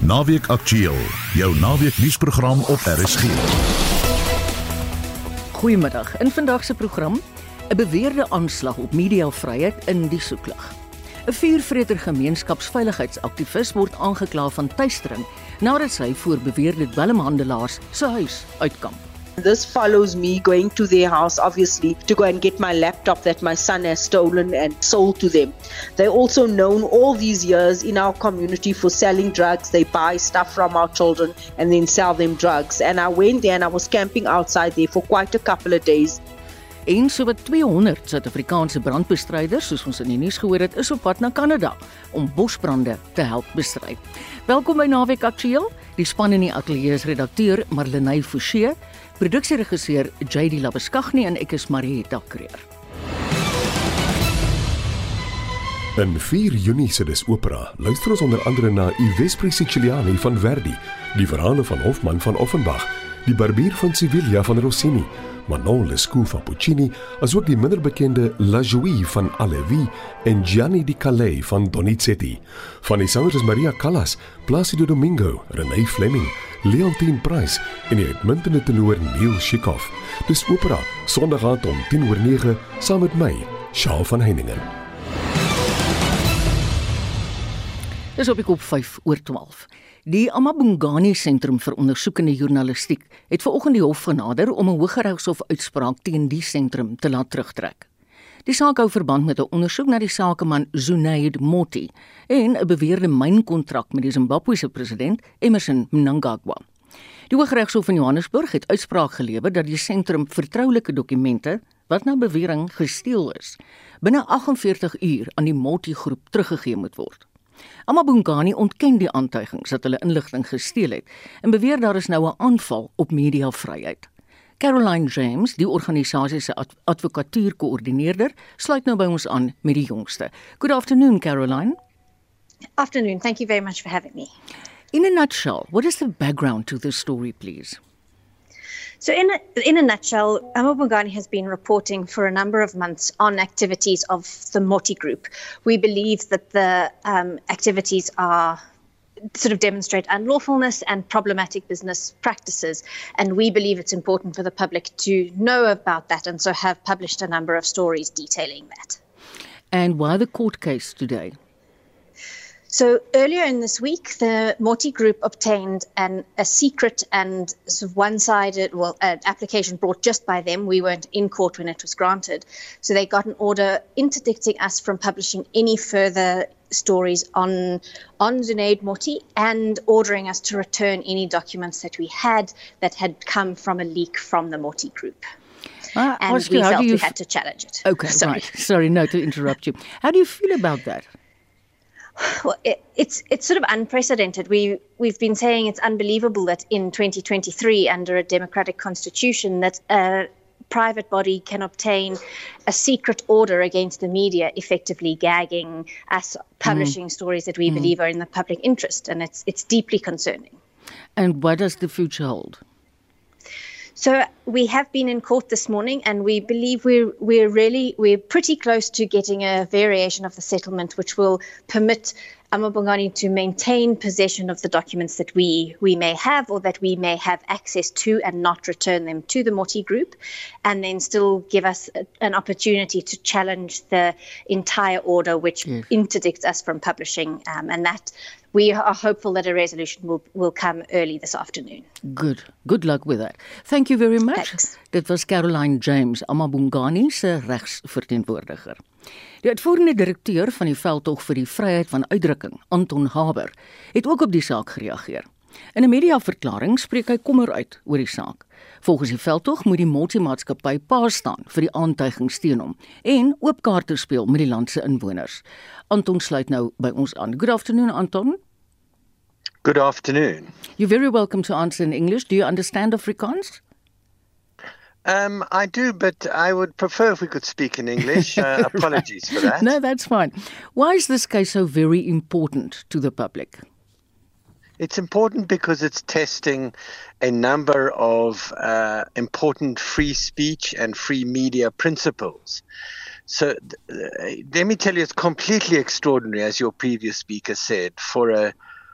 Naweek Aktueel, jou naweek nuusprogram op RSG. Goeiemiddag. In vandag se program 'n beweerde aanslag op mediavryheid in die soeklig. 'n Vuurvreter gemeenskapsveiligheidsaktivis word aangekla van tuistering nadat sy voor beweerde dwelmhandelaars se huis uitkamp. This follows me going to their house, obviously, to go and get my laptop that my son has stolen and sold to them. They're also known all these years in our community for selling drugs. They buy stuff from our children and then sell them drugs. And I went there and I was camping outside there for quite a couple of days. En so wat 200 Suid-Afrikaanse brandbestryders, soos ons in die nuus gehoor het, is op pad na Kanada om bosbrande te help bestry. Welkom by Naweek Aktueel. Die span in die ateljee is redakteur Marlenae Forsie, produksieregisseur JD Labuskaghni en ek is Marieta Kreer. In 4 Junie se dis opera. Luister ons onder andere na I Vespri Siciliani van Verdi, die verhale van Hofmann van Offenbach, die Barbier van Sevilla van Rossini, Manon Lescaut van Puccini, asook die minder bekende La Joie van Alevi en Gianni di Calais van Donizetti. Van die sangers is Maria Callas, Placido Domingo, Renée Fleming, Leontine Price en die uitmuntende tenor Neil Shikoff. Dis opera Sondag aand om 10:09 saam met my, Shaal van Heiningen. Dis op die kop 5 oor 12. Die Amabungani Sentrum vir Ondersoekende Journalistiek het vanoggend die hof genader om 'n Hooggeregshof uitspraak teen die sentrum te laat terugtrek. Die saak hou verband met 'n ondersoek na die sakeman Zunaid Moti en 'n beweerde mynkontrak met die Zimbabwese president Emmerson Mnangagwa. Die Hooggeregshof in Johannesburg het uitspraak gelewer dat die sentrum vertroulike dokumente wat na bewering gesteel is, binne 48 uur aan die Moti groep teruggegee moet word. Amabungani ontken die aantuigings dat hulle inligting gesteel het en beweer daar is nou 'n aanval op mediavryheid. Caroline James, die organisasie se adv advokatuurkoördineerder, sluit nou by ons aan met die jongste. Good afternoon Caroline. Afternoon. Thank you very much for having me. In a nutshell, what is the background to this story please? So, in a, in a nutshell, Amobungani has been reporting for a number of months on activities of the Moti Group. We believe that the um, activities are sort of demonstrate unlawfulness and problematic business practices. And we believe it's important for the public to know about that, and so have published a number of stories detailing that. And why the court case today? So earlier in this week, the Morty Group obtained an, a secret and sort of one-sided, well, an application brought just by them. We weren't in court when it was granted, so they got an order interdicting us from publishing any further stories on on Zunaid Morty and ordering us to return any documents that we had that had come from a leak from the Morty Group. Uh, and Oscar, we how felt you we f- had to challenge it. Okay, Sorry. right. Sorry, no to interrupt you. How do you feel about that? Well, it, it's it's sort of unprecedented. We we've been saying it's unbelievable that in 2023, under a democratic constitution, that a private body can obtain a secret order against the media, effectively gagging us, publishing mm. stories that we mm. believe are in the public interest, and it's it's deeply concerning. And what does the future hold? So we have been in court this morning, and we believe we're we're really we're pretty close to getting a variation of the settlement, which will permit Amabongani to maintain possession of the documents that we we may have or that we may have access to, and not return them to the Moti Group, and then still give us a, an opportunity to challenge the entire order, which interdicts us from publishing, um, and that. We are hopeful that a resolution will, will come early this afternoon. Good. Good luck with that. Thank you very much. Thanks. Dit was Caroline James, Amabungani se regsverteenwoordiger. Die uitvoerende direkteur van die veldtog vir die vryheid van uitdrukking, Anton Haber, het ook op die saak gereageer. In 'n mediaverklaring spreek hy kommer uit oor die saak. Volgens die veldtog moet die multimaatskappy pa staan vir die aantuigings teen hom en oop kaarte speel met die land se inwoners. Anton sluit nou by ons aan. Good afternoon Anton. Good afternoon. You're very welcome to answer in English. Do you understand Afrikaans? Um, I do, but I would prefer if we could speak in English. Uh, apologies for that. No, that's fine. Why is this case so very important to the public? It's important because it's testing a number of uh, important free speech and free media principles. So uh, let me tell you, it's completely extraordinary, as your previous speaker said, for a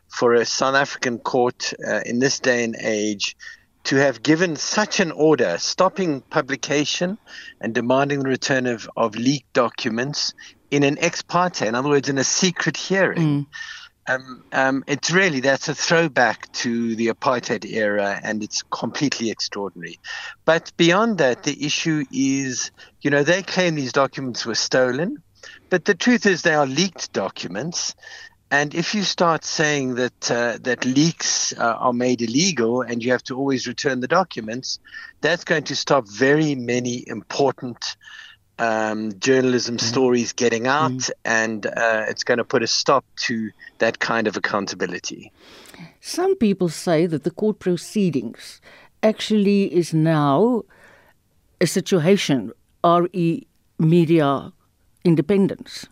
for a South African court uh, in this day and age to have given such an order stopping publication and demanding the return of, of leaked documents in an ex parte, in other words, in a secret hearing. Mm. Um, um, it's really that's a throwback to the apartheid era, and it's completely extraordinary. But beyond that, the issue is, you know, they claim these documents were stolen, but the truth is they are leaked documents. And if you start saying that uh, that leaks uh, are made illegal and you have to always return the documents, that's going to stop very many important um, journalism mm-hmm. stories getting out, mm. and uh, it's going to put a stop to that kind of accountability. Some people say that the court proceedings actually is now a situation, re media independence.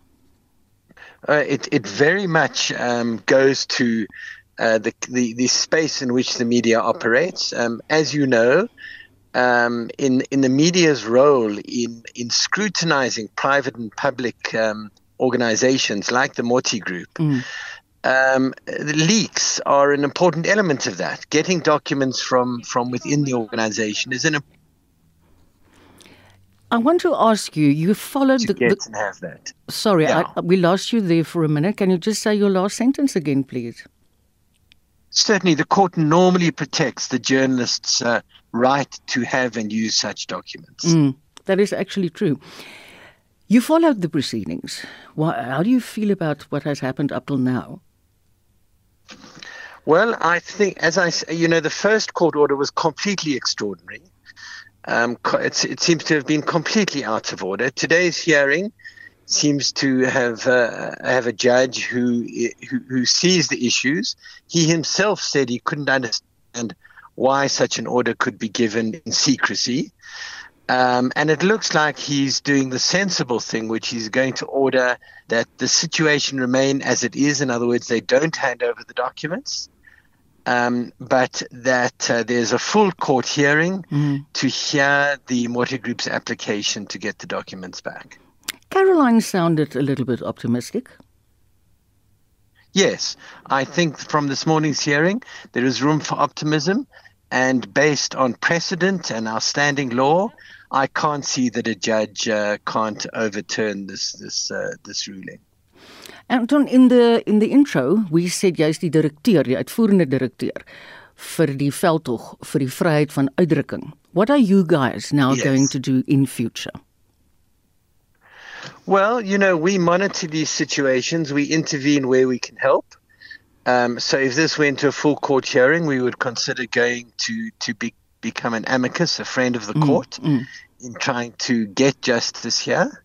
Uh, it, it very much um, goes to uh, the, the, the space in which the media operates. Um, as you know, um, in in the media's role in in scrutinizing private and public um, organizations like the Motti Group. Mm. Um, the leaks are an important element of that. Getting documents from from within the organization is an. I want to ask you. You followed to the. Get the and have that. Sorry, yeah. I, we lost you there for a minute. Can you just say your last sentence again, please? Certainly, the court normally protects the journalist's uh, right to have and use such documents. Mm, that is actually true. You followed the proceedings. How do you feel about what has happened up till now? Well, I think, as I, you know, the first court order was completely extraordinary. Um, it seems to have been completely out of order. Today's hearing seems to have uh, have a judge who, who, who sees the issues. He himself said he couldn't understand why such an order could be given in secrecy. Um, and it looks like he's doing the sensible thing, which he's going to order that the situation remain as it is. In other words, they don't hand over the documents, um, but that uh, there's a full court hearing mm. to hear the Motti Group's application to get the documents back. Caroline sounded a little bit optimistic. Yes, I think from this morning's hearing, there is room for optimism. And based on precedent and our standing law, I can't see that a judge uh, can't overturn this this uh, this ruling. Anton in the in the intro, we said jy's die direkteur, die uitvoerende direkteur vir die veldtog vir die vryheid van uitdrukking. What are you guys now yes. going to do in future? Well, you know, we monitor these situations, we intervene where we can help. Um, so if this went to a full court hearing, we would consider going to, to be, become an amicus, a friend of the mm, court, mm. in trying to get justice here.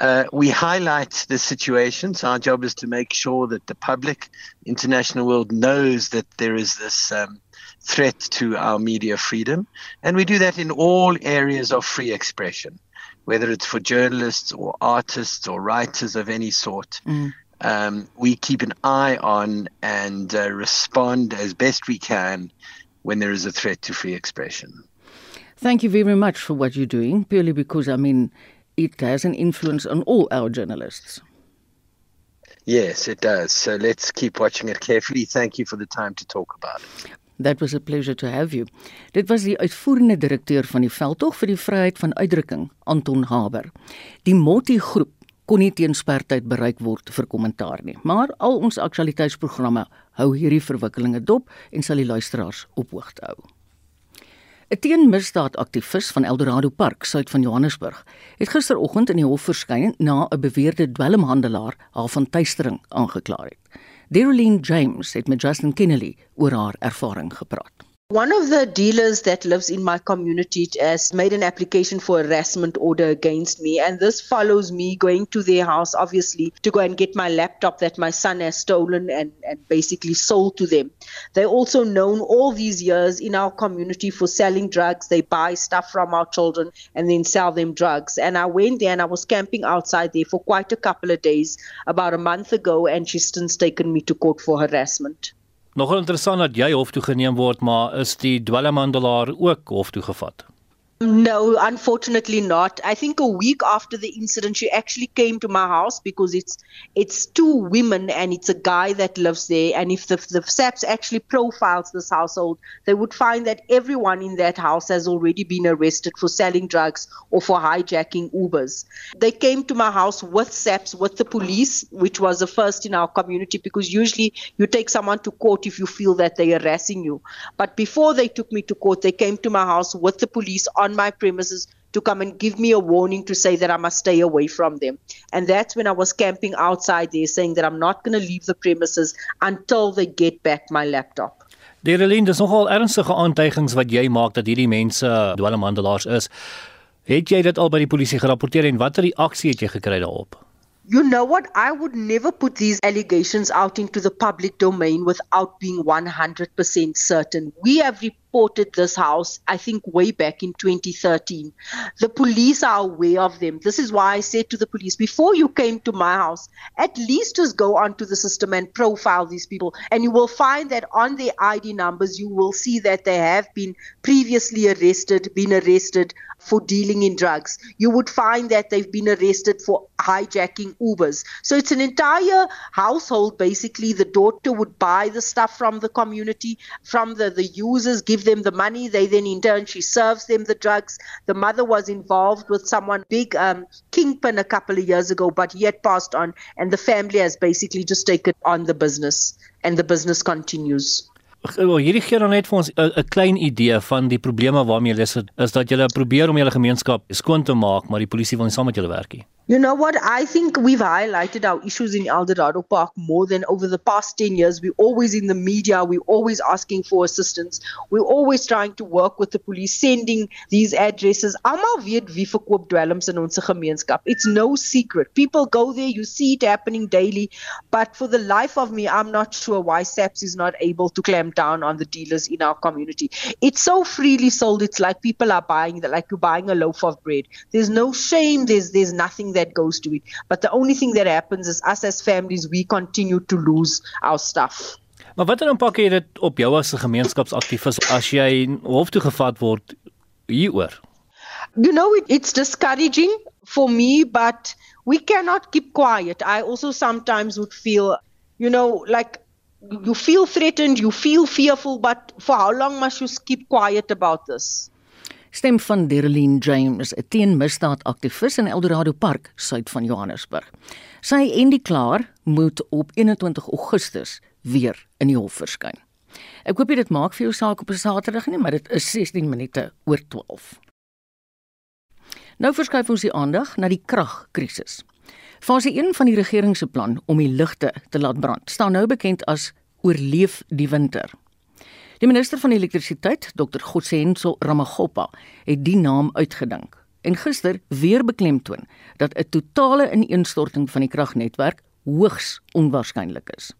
Uh, we highlight the situations. Our job is to make sure that the public, international world, knows that there is this um, threat to our media freedom. And we do that in all areas of free expression whether it's for journalists or artists or writers of any sort. Mm. Um, we keep an eye on and uh, respond as best we can when there is a threat to free expression. Thank you very much for what you're doing, purely because, I mean, it has an influence on all our journalists. Yes, it does. So let's keep watching it carefully. Thank you for the time to talk about it. That was a pleasure to have you. Dit was die uitvoerende direkteur van die veldtog vir die vryheid van uitdrukking, Anton Haber. Die Motti groep kon nie teen spertyd bereik word vir kommentaar nie, maar al ons aktualiteitsprogramme hou hierdie verwikkelinge dop en sal die luisteraars op hoogte hou. 'n Teenmisdaadaktivis van Eldorado Park, suid van Johannesburg, het gisteroggend in die hof verskyn na 'n beweerde dwelmhandelaar haar van tuistering aangekla het. Deroline James het met Justin Kennedy oor haar ervaring gepraat. One of the dealers that lives in my community has made an application for harassment order against me. And this follows me going to their house, obviously, to go and get my laptop that my son has stolen and, and basically sold to them. They're also known all these years in our community for selling drugs. They buy stuff from our children and then sell them drugs. And I went there and I was camping outside there for quite a couple of days about a month ago, and she's since taken me to court for harassment. Nogal interessant dat jy hof toe geneem word, maar is die dwelmhandelaar ook hof toe gevat? No, unfortunately not. I think a week after the incident, she actually came to my house because it's it's two women and it's a guy that lives there. And if the the SAPS actually profiles this household, they would find that everyone in that house has already been arrested for selling drugs or for hijacking Ubers. They came to my house with SAPS, with the police, which was the first in our community because usually you take someone to court if you feel that they're harassing you. But before they took me to court, they came to my house with the police on my premises to come and give me a warning to say that I must stay away from them. And that's when I was camping outside there saying that I'm not going to leave the premises until they get back my laptop. Derelien, dis nogal ernstige aantuigings wat jy maak dat hierdie mense dwelmhandelaars is. Het jy dit al by die polisie gerapporteer en watter reaksie het jy gekry daarop? You know what? I would never put these allegations out into the public domain without being 100% certain. We have reported this house, I think, way back in 2013. The police are aware of them. This is why I said to the police, before you came to my house, at least just go onto the system and profile these people. And you will find that on their ID numbers, you will see that they have been previously arrested, been arrested for dealing in drugs. You would find that they've been arrested for hijacking Ubers. So it's an entire household. Basically, the daughter would buy the stuff from the community, from the, the users, give them the money. They then, in turn, she serves them the drugs. The mother was involved with someone big, um, Kingpin, a couple of years ago, but had passed on, and the family has basically just taken on the business, and the business continues. Wel hierdie gee dan net vir ons 'n klein idee van die probleme waarmee julle is, is dat julle probeer om julle gemeenskap skoon te maak, maar die polisie wil nie saam met julle werk nie. You know what? I think we've highlighted our issues in Eldorado Park more than over the past 10 years. We're always in the media. We're always asking for assistance. We're always trying to work with the police, sending these addresses. It's no secret. People go there, you see it happening daily. But for the life of me, I'm not sure why SAPS is not able to clamp down on the dealers in our community. It's so freely sold. It's like people are buying that, like you're buying a loaf of bread. There's no shame. There's there's nothing that goes to it. But the only thing that happens is us as families, we continue to lose our stuff. Maar watter impak het dit op jou as 'n gemeenskapsaktivis as jy hof toe gevat word hieroor? You know it, it's discouraging for me but we cannot keep quiet. I also sometimes would feel you know like you feel threatened, you feel fearful but for how long must you keep quiet about this? Stem van Derlene James, 'n teenmisdaadaktivis in Eldorado Park, suid van Johannesburg. Sy en die klaar moet op 21 Augustus weer in die hof verskyn. Ek hoop dit maak vir jou saak op 'n Saterdag nie, maar dit is 16 minute oor 12. Nou verskuif ons die aandag na die kragkrisis. Fase 1 van die regering se plan om die ligte te laat brand, staan nou bekend as oorleef die winter. Die minister van elektrisiteit, Dr. Godsenso Ramagopa, het die naam uitgedink en gister weer beklemtoon dat 'n totale ineenstorting van die kragnetwerk hoogs onwaarskynlik is.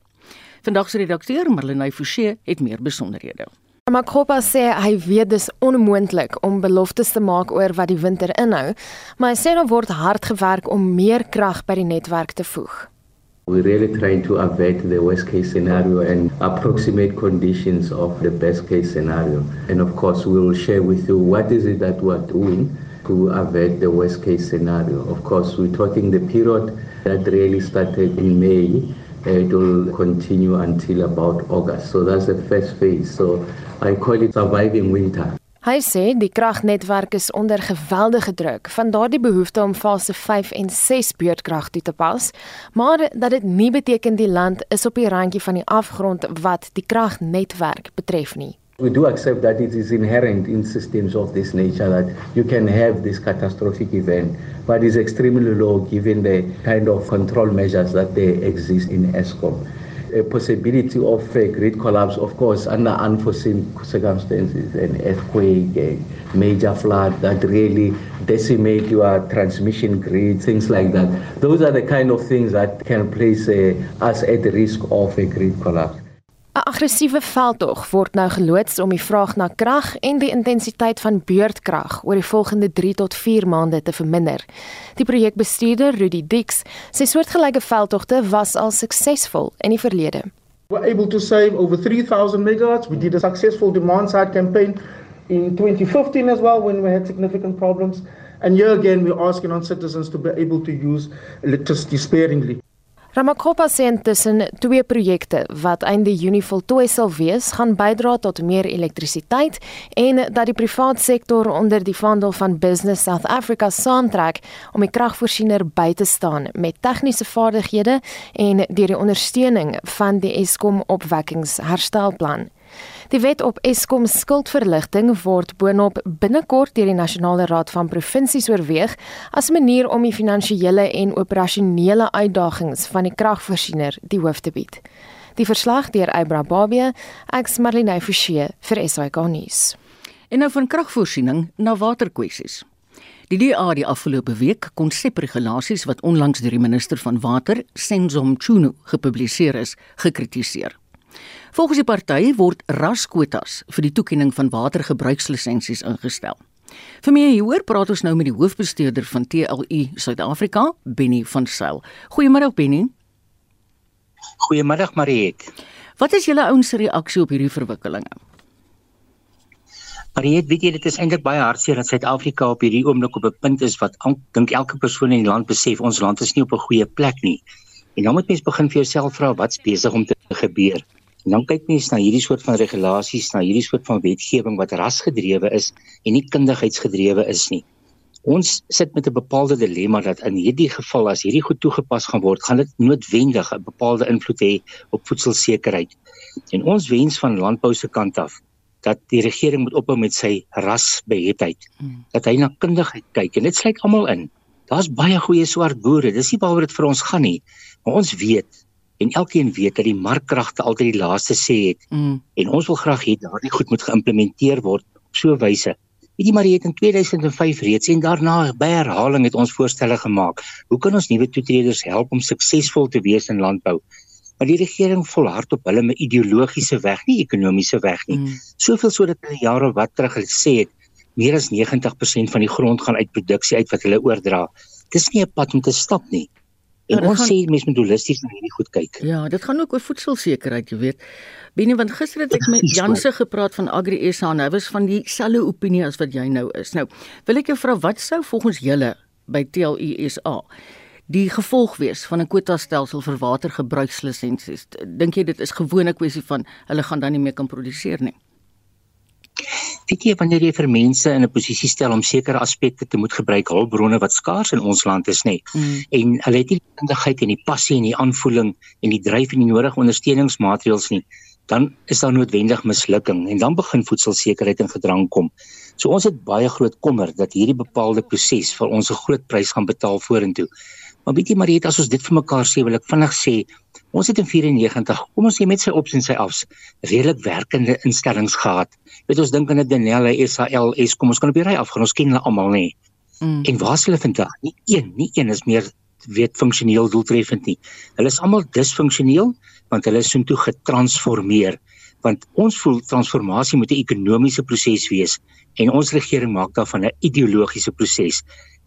Vandag se redakteur Marlenae Forsie het meer besonderhede. Ramagopa sê hy weet dis onmoontlik om beloftes te maak oor wat die winter inhou, maar hy sê daar word hard gewerk om meer krag by die netwerk te voeg. We're really trying to avert the worst case scenario and approximate conditions of the best case scenario. And of course, we will share with you what is it that we're doing to avert the worst case scenario. Of course, we're talking the period that really started in May. It will continue until about August. So that's the first phase. So I call it surviving winter. Hy sê die kragnetwerk is onder geweldige druk van daardie behoefte om fase 5 en 6 beurtkrag toe te pas, maar dat dit nie beteken die land is op die randjie van die afgrond wat die kragnetwerk betref nie. We do accept that it is inherent in systems of this nature that you can have this catastrophic event, but it's extremely low given the kind of control measures that they exist in ESCOM. A possibility of a grid collapse, of course, under unforeseen circumstances, an earthquake, a major flood that really decimate your transmission grid, things like that. Those are the kind of things that can place uh, us at risk of a grid collapse. 'n Aggressiewe veldtog word nou geloods om die vraag na krag en die intensiteit van beurtkrag oor die volgende 3 tot 4 maande te verminder. Die projekbestuurder Rudy Dix sê soortgelyke veldtogte was al suksesvol in die verlede. We're able to save over 3000 megawatts. We did a successful demand side campaign in 2015 as well when we had significant problems. And here again, we're asking on citizens to be able to use electricity sparingly. Ramakopa sê intussen twee projekte wat einde Junie voltooi sal wees, gaan bydra tot meer elektrisiteit en dat die private sektor onder die vaandel van Business South Africa saamtrek om die kragvoorsiener by te staan met tegniese vaardighede en deur die ondersteuning van die Eskom opwekkingsherstelplan. Die wet op Eskom skuldverligting word boonop binnekort deur die Nasionale Raad van Provinsies oorweeg as 'n manier om die finansiële en operasionele uitdagings van die kragvoorsiener die hoof te bied. Die verslag deur Eybra Babie, ex Marlene Forsie vir SAK nuus. En nou van kragvoorsiening na waterkwessies. Die DA die afgelope week konsepregulasies wat onlangs deur die minister van water, Senzom Chunu, gepubliseer is, gekritiseer. Volgens die party word raskwotas vir die toekenning van watergebruikslisensies ingestel. Vir meer hieroor praat ons nou met die hoofbestuurder van TLU Suid-Afrika, Benny van Sail. Goeiemôre Benny. Goeiemôre Mariet. Wat is julle ouens se reaksie op hierdie verwikkelinge? Mariet, weet jy dit is eintlik baie hartseer dat Suid-Afrika op hierdie oomblik op 'n punt is wat dink elke persoon in die land besef ons land is nie op 'n goeie plek nie. En dan moet mens begin vir jouself vra wat's besig om te gebeur. En dan kyk mens na hierdie soort van regulasies, na hierdie soort van wetgewing wat rasgedrewe is en nie kundigheidsgedrewe is nie. Ons sit met 'n bepaalde dilemma dat in hierdie geval as hierdie goed toegepas gaan word, gaan dit noodwendig 'n bepaalde invloed hê op voedselsekerheid. En ons wens van landbou se kant af dat die regering moet ophou met sy rasbeheidheid. Hmm. Dat hy na kundigheid kyk en dit sluit almal in. Daar's baie goeie swart boere. Dis nie waaroor dit vir ons gaan nie. Maar ons weet en elkeen weet dat die markkragte altyd die laaste sê het. Mm. En ons wil graag hê daardie goed moet geïmplementeer word op so 'n wyse. Weet jy maar jy het in 2005 reeds en daarna by herhaling het ons voorstelle gemaak. Hoe kan ons nuwe toetreders help om suksesvol te wees in landbou? Maar die regering volhard op hulle met ideologiese weg, nie ekonomiese weg nie. Mm. Soveel sodat hulle jare wat terug gesê het meer as 90% van die grond gaan uit produksie uit wat hulle oordra. Dis nie 'n pad om te stap nie. En ja, ons gaan, sê mense moet holisties na hierdie goed kyk. Ja, dit gaan ook oor voedselsekerheid, jy weet. Benie, want gister het ek met Janse gepraat van Agri SA en hy was van dieselfde opinie as wat jy nou is. Nou, wil ek jou vra wat sou volgens julle by TLU SA die gevolg wees van 'n kwota stelsel vir watergebruikslisensies? Dink jy dit is gewone kwessie van hulle gaan dan nie meer kan produseer nie? Weet jy wanneer jy vir mense in 'n posisie stel om sekere aspekte te moet gebruik hulpbronne wat skaars in ons land is nê mm. en hulle het nie die kundigheid en die passie en die aanvoeling en die dryf en die nodige ondersteuningsmaatreëls nie dan is daar noodwendig mislukking en dan begin voedselsekerheid in gedrang kom. So ons het baie groot kommer dat hierdie bepaalde proses vir ons 'n groot prys gaan betaal vorentoe. Maar weet jy Mariet, as ons dit vir mekaar sê, wil ek vinnig sê, ons het in 94, kom ons sê met sy ops en sy afs, redelik werkende instellings gehad. Weet ons dink aan dit Denel, SAL, Eskom, ons kan op die ry afgaan, ons ken hulle almal nê. Mm. En waar is hulle vandag? Nie een, nie een is meer weet funksioneel doeltreffend nie. Hulle is almal disfunksioneel want hulle is soontoe getransformeer want ons voel transformasie moet 'n ekonomiese proses wees en ons regering maak daarvan 'n ideologiese proses.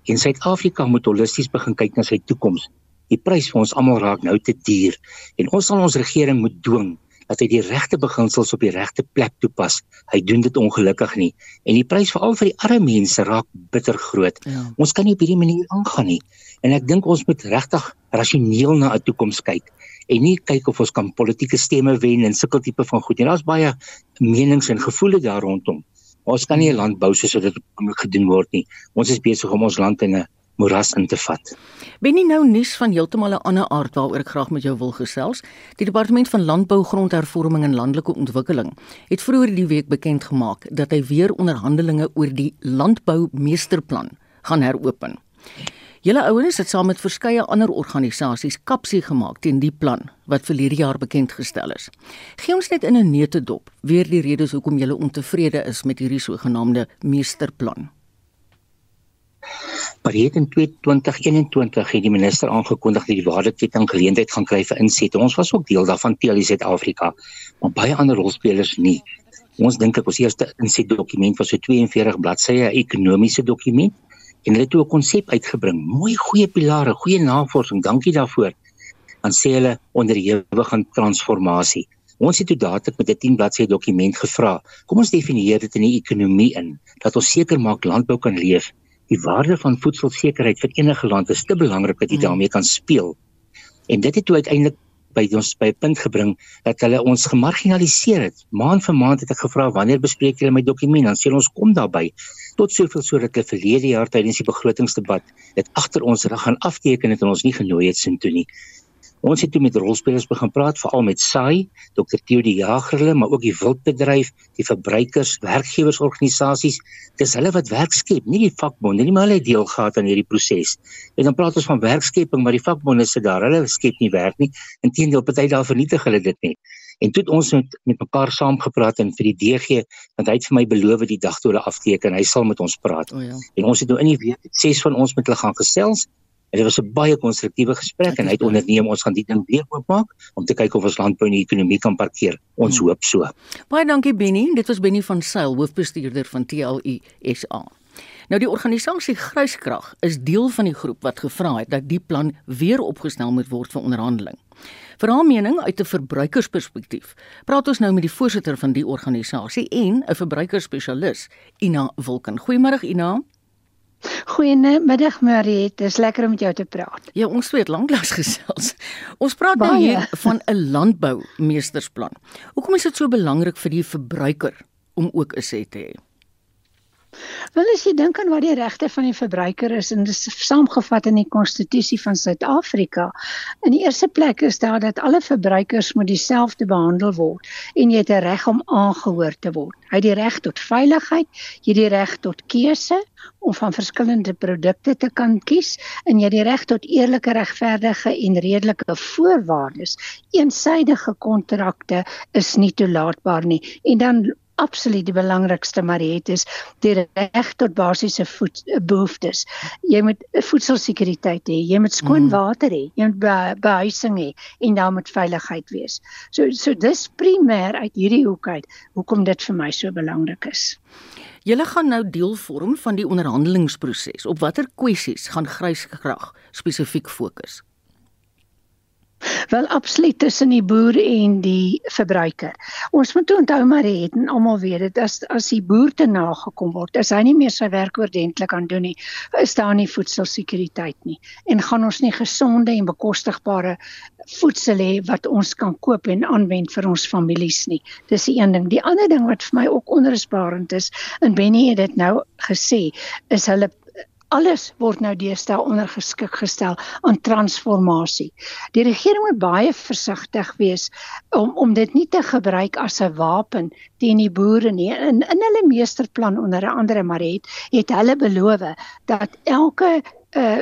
En Suid-Afrika moet holisties begin kyk na sy toekoms. Die prys vir ons almal raak nou te duur en ons sal ons regering moet dwing dat hy die regte beginsels op die regte plek toepas. Hy doen dit ongelukkig nie en die prys veral vir die arme mense raak bitter groot. Ja. Ons kan nie op hierdie manier aangaan nie. En ek dink ons moet regtig rasioneel na 'n toekoms kyk en nie kyk of ons kan politieke stemme wen en sulke tipe van goed nie. Daar's baie menings en gevoelens daar rondom. Ons kan nie 'n land bou soos dit gedoen word nie. Ons is besig om ons land in 'n moeras in te vat. Ben nie nou nuus van heeltemal 'n ander aard waaroor ek graag met jou wil gesels. Die departement van landbou, grondhervorming en landelike ontwikkeling het vroeër die week bekend gemaak dat hy weer onderhandelinge oor die landbou meesterplan gaan heropen. Julle ouens het saam met verskeie ander organisasies kapsie gemaak teen die plan wat verlede jaar bekend gestel is. Gee ons net in 'n neutedop weer die redes hoekom julle ontevrede is met hierdie sogenaamde meesterplan. Maar hier in 2021 het die minister aangekondig dat die waardeketting geleentheid gaan kry vir insette. Ons was ook deel daarvan PLC Suid-Afrika, maar baie ander rolspelers nie. Ons dink ek ons eerste insette dokument was so 42 bladsye, ekonomiese dokument en hulle het toe 'n konsep uitgebring. Mooi goeie pilare, goeie navorsing. Dankie daarvoor. Dan sê hulle onderhewig aan transformasie. Ons het toe dadelik met 'n 10 bladsy dokument gevra. Kom ons definieer dit in die ekonomie in dat ons seker maak landbou kan leef. Die waarde van voedselsekerheid vir enige land is te belangrik dat jy mm. daarmee kan speel. En dit het toe uiteindelik by ons by 'n punt gebring dat hulle ons gemarginaliseer het. Maand vir maand het ek gevra wanneer bespreek julle my dokument? Dan sê ons kom daarby. Tot soveel sodat hulle verlede jaar tydens die begrotingsdebat dit agter ons rug gaan afteken het en ons nie genooi het sin toe nie. Ons het toe met rolspelers begin praat, veral met SAI, Dr. Theo die Jager hulle, maar ook die wildbedryf, die verbruikers, werkgewersorganisasies. Dis hulle wat werk skep, nie die vakbonde nie, maar hulle het deel gehad aan hierdie proses. En dan praat ons van werkskeping, maar die vakbonde sit daar, hulle skep nie werk nie. Inteendeel, party daar vernietig hulle dit net. En toe het ons met met mekaar saamgepraat en vir die DG, want hy het vir my beloof die dag toe hulle afteken, hy sal met ons praat. Oh ja. En ons het nou in die week ses van ons met hulle gaan gesels En dit was 'n baie konstruktiewe gesprek en hy het onderneem ons gaan die ding weer oopmaak om te kyk of ons landbou en die ekonomie kan parkeer. Ons hmm. hoop so. Baie dankie Benny. Dit was Benny van Sail, hoofbestuurder van TLU SA. Nou die organisasie Gryskrag is deel van die groep wat gevra het dat die plan weer opgestel moet word vir onderhandeling. Vir haar mening uit 'n verbruikersperspektief, praat ons nou met die voorsitter van die organisasie en 'n verbruikersspesialis, Ina Wilken. Goeiemôre Ina. Goeiemiddag Mariet, dis lekker om met jou te praat. Ja, ons het lanklaas gesels. Ons praat nou hier van 'n landboumeestersplan. Hoekom is dit so belangrik vir die verbruiker om ook 'n sê te hê? Wel as jy dink aan wat die regte van die verbruiker is en dit is saamgevat in die konstitusie van Suid-Afrika. In die eerste plek is daar dat alle verbruikers moet dieselfde behandel word en jy het 'n reg om aangehoor te word. Hy het die reg tot veiligheid, jy het die reg tot keuse om van verskillende produkte te kan kies en jy het die reg tot eerlike, regverdige en redelike voorwaardes. Eensydige kontrakte is nie toelaatbaar nie. En dan absoluut die belangrikste maar het is die reg tot basiese voed, behoeftes. Jy moet voedselsekuriteit hê, jy moet skoon mm. water hê, jy moet be, behuising hê en dan moet veiligheid wees. So so dis primêr uit hierdie hoek uit hoekom dit vir my so belangrik is. Julle gaan nou deel vorm van die onderhandelingsproses. Op watter kwessies gaan Gryskrag spesifiek fokus? Wel absoluut tussen die boer en die verbruiker. Ons moet onthou maar het en almal weet dit as as die boer te nagekom word, as hy nie meer sy werk oordentlik kan doen nie, is daar nie voedselsekuriteit nie en gaan ons nie gesonde en bekostigbare voedsel hê wat ons kan koop en aanwend vir ons families nie. Dis die een ding. Die ander ding wat vir my ook onrusbarend is, en Benny het dit nou gesê, is hulle alles word nou deesdae ondergeskik gestel aan transformasie. Die regering moet baie versigtig wees om om dit nie te gebruik as 'n wapen teen die boere nie. In in hulle meesterplan onder andere maar het het hulle beloof dat elke uh,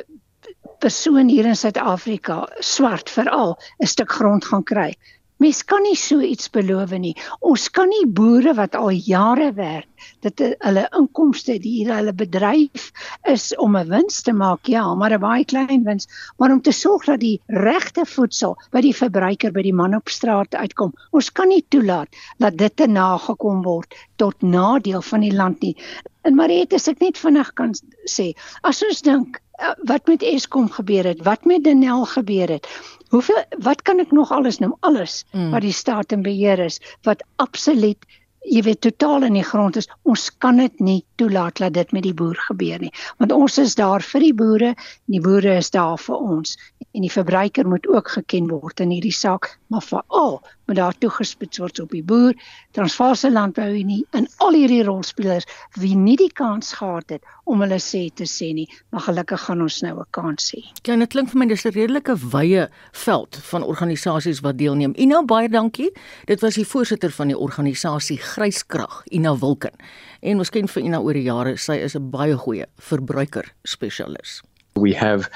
persoon hier in Suid-Afrika swart veral 'n stuk grond gaan kry. Mens kan nie so iets beloof nie. Ons kan nie boere wat al jare werk, dit hulle inkomste, die hulle bedryf is om 'n wins te maak, ja, maar 'n baie klein wins, maar om te sorg dat die regte voedsel by die verbruiker by die man op straat uitkom. Ons kan nie toelaat dat dit te nagekom word tot nadeel van die land nie. En Mariet, as ek net vinnig kan sê, as ons dink wat met Eskom gebeur het, wat met Denel gebeur het, Hoeveel wat kan ek nog alles noem? Alles mm. wat die staat in beheer is wat absoluut jy weet totaal in die grond is. Ons kan dit nie toelaat dat dit met die boer gebeur nie. Want ons is daar vir die boere, die boere is daar vir ons en die verbruiker moet ook geken word in hierdie saak, maar veral moet daar toegespits word op die boer, Transvaalse Landbouunie en al hierdie rolspelers wie nie die kans gehad het om hulle sê te sê nie, maar gelukkig gaan ons nou 'n kans hê. Ja, dit klink vir my dis 'n redelike wye veld van organisasies wat deelneem. Ina baie dankie. Dit was die voorsitter van die organisasie Gryskrag, Ina Wilken. En ons ken vir Ina oor die jare, sy is 'n baie goeie verbruiker spesialis. We have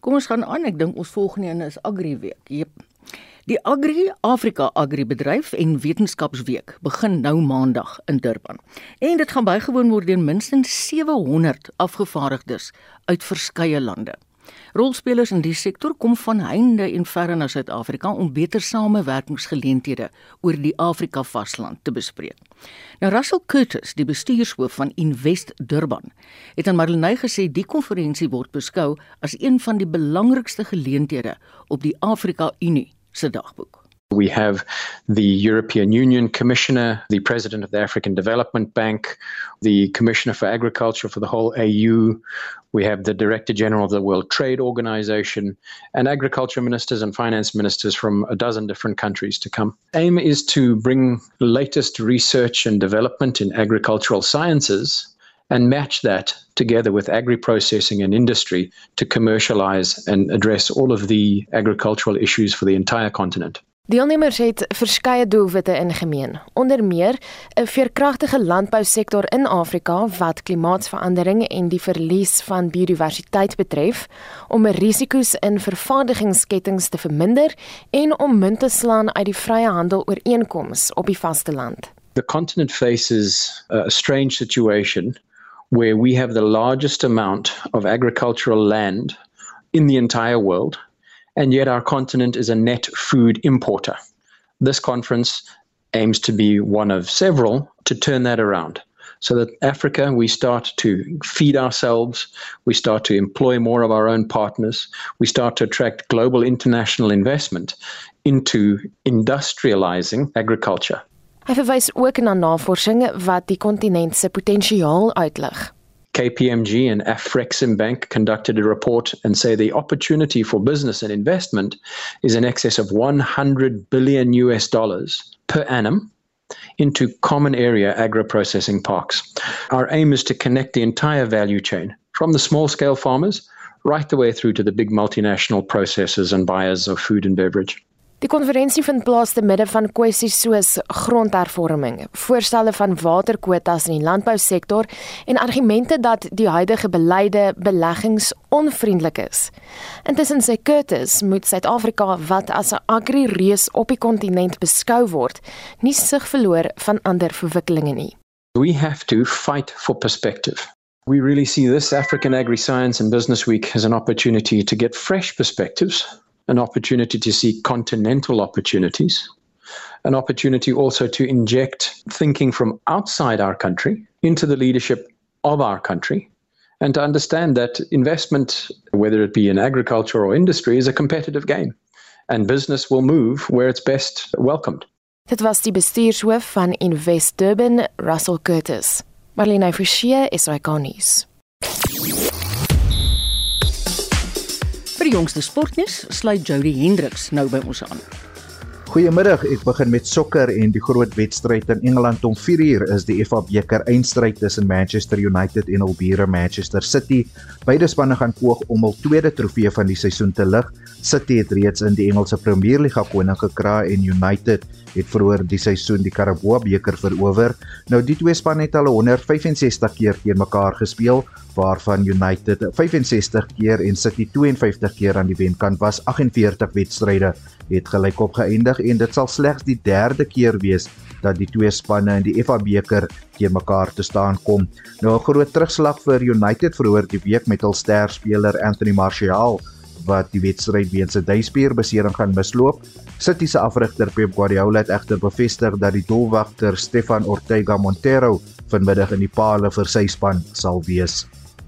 Kom ons gaan aan. Ek dink ons volgende een is Agri Week. Jep. Die Agri Afrika Agri Bedryf en Wetenskapsweek begin nou Maandag in Durban. En dit gaan bygewoon word deur minstens 700 afgevaardigdes uit verskeie lande. Rolspelers in die sektor kom van heinde en verre na Suid-Afrika om beter samewerkingsgeleenthede oor die Afrika vasland te bespreek. Nou Russell Curtis, die bestuurshoof van Invest Durban, het aan Marlenae gesê die konferensie word beskou as een van die belangrikste geleenthede op die Afrika Unie se dagboek. We have the European Union Commissioner, the President of the African Development Bank, the Commissioner for Agriculture for the whole AU. We have the Director General of the World Trade Organization and agriculture ministers and finance ministers from a dozen different countries to come. Aim is to bring latest research and development in agricultural sciences and match that together with agri-processing and industry to commercialize and address all of the agricultural issues for the entire continent. Deelnemers het verskeie doelwitte in gemeen. Onder meer 'n veerkragtige landbousektor in Afrika wat klimaatsverandering en die verlies van biodiversiteit betref, om risiko's in vervaardigingsketTINGS te verminder en om munt te slaan uit die vrye handel ooreenkomste op die vasteland. The continent faces a strange situation where we have the largest amount of agricultural land in the entire world, and yet our continent is a net food importer. This conference aims to be one of several to turn that around. So that Africa, we start to feed ourselves, we start to employ more of our own partners, we start to attract global international investment into industrializing agriculture. Hy verwys ook na navorsing wat die kontinent se potensiaal uitlig. KPMG and Afreximbank conducted a report and say the opportunity for business and investment is in excess of 100 billion US dollars per annum into common area agro-processing parks. Our aim is to connect the entire value chain from the small scale farmers right the way through to the big multinational processors and buyers of food and beverage. Die konferensie vind plaas te midde van kwessies soos grondhervorming, voorstelle van waterkwotas in die landbousektor en argumente dat die huidige beleide beleggingsonvriendelik is. Intussen sê Curtis moet Suid-Afrika wat as 'n agri-reus op die kontinent beskou word, nie sig verloor van ander verwikkelinge nie. We have to fight for perspective. We really see this African Agri Science and Business Week as an opportunity to get fresh perspectives an opportunity to see continental opportunities, an opportunity also to inject thinking from outside our country into the leadership of our country, and to understand that investment, whether it be in agriculture or industry, is a competitive game, and business will move where it's best welcomed. Dit was die bestuurshoof van Invest Durban, Russell Curtis. Marlene Forsie is ikonies. Die jongste sportnuus sluit Jody Hendriks nou by ons aan. Goeiemiddag, ek begin met sokker en die groot wedstryd in Engeland om 4uur is die FA beker eindstryd tussen Manchester United en albure Manchester City. Beide spanne gaan poog om hul tweede trofee van die seisoen te lig. City het reeds in die Engelse Premier League koning gekraai en United het vroeër die seisoen die Carabao beker verower. Nou die twee spanne het al 165 keer teen mekaar gespeel waarvan United 65 keer en City 52 keer aan die wenkant was. 48 wedstryde het gelykop geëindig en dit sal slegs die derde keer wees dat die twee spanne in die FA beker teen mekaar te staan kom. Nou 'n groot terugslag vir United verhoor die week met hul sterspeler Anthony Martial wat die wedstryd weens 'n duispierbesering gaan misloop. City se afrigter Pep Guardiola het egter bevestig dat die doelwagter Stefan Ortega Montero vanmiddag in die palle vir sy span sal wees.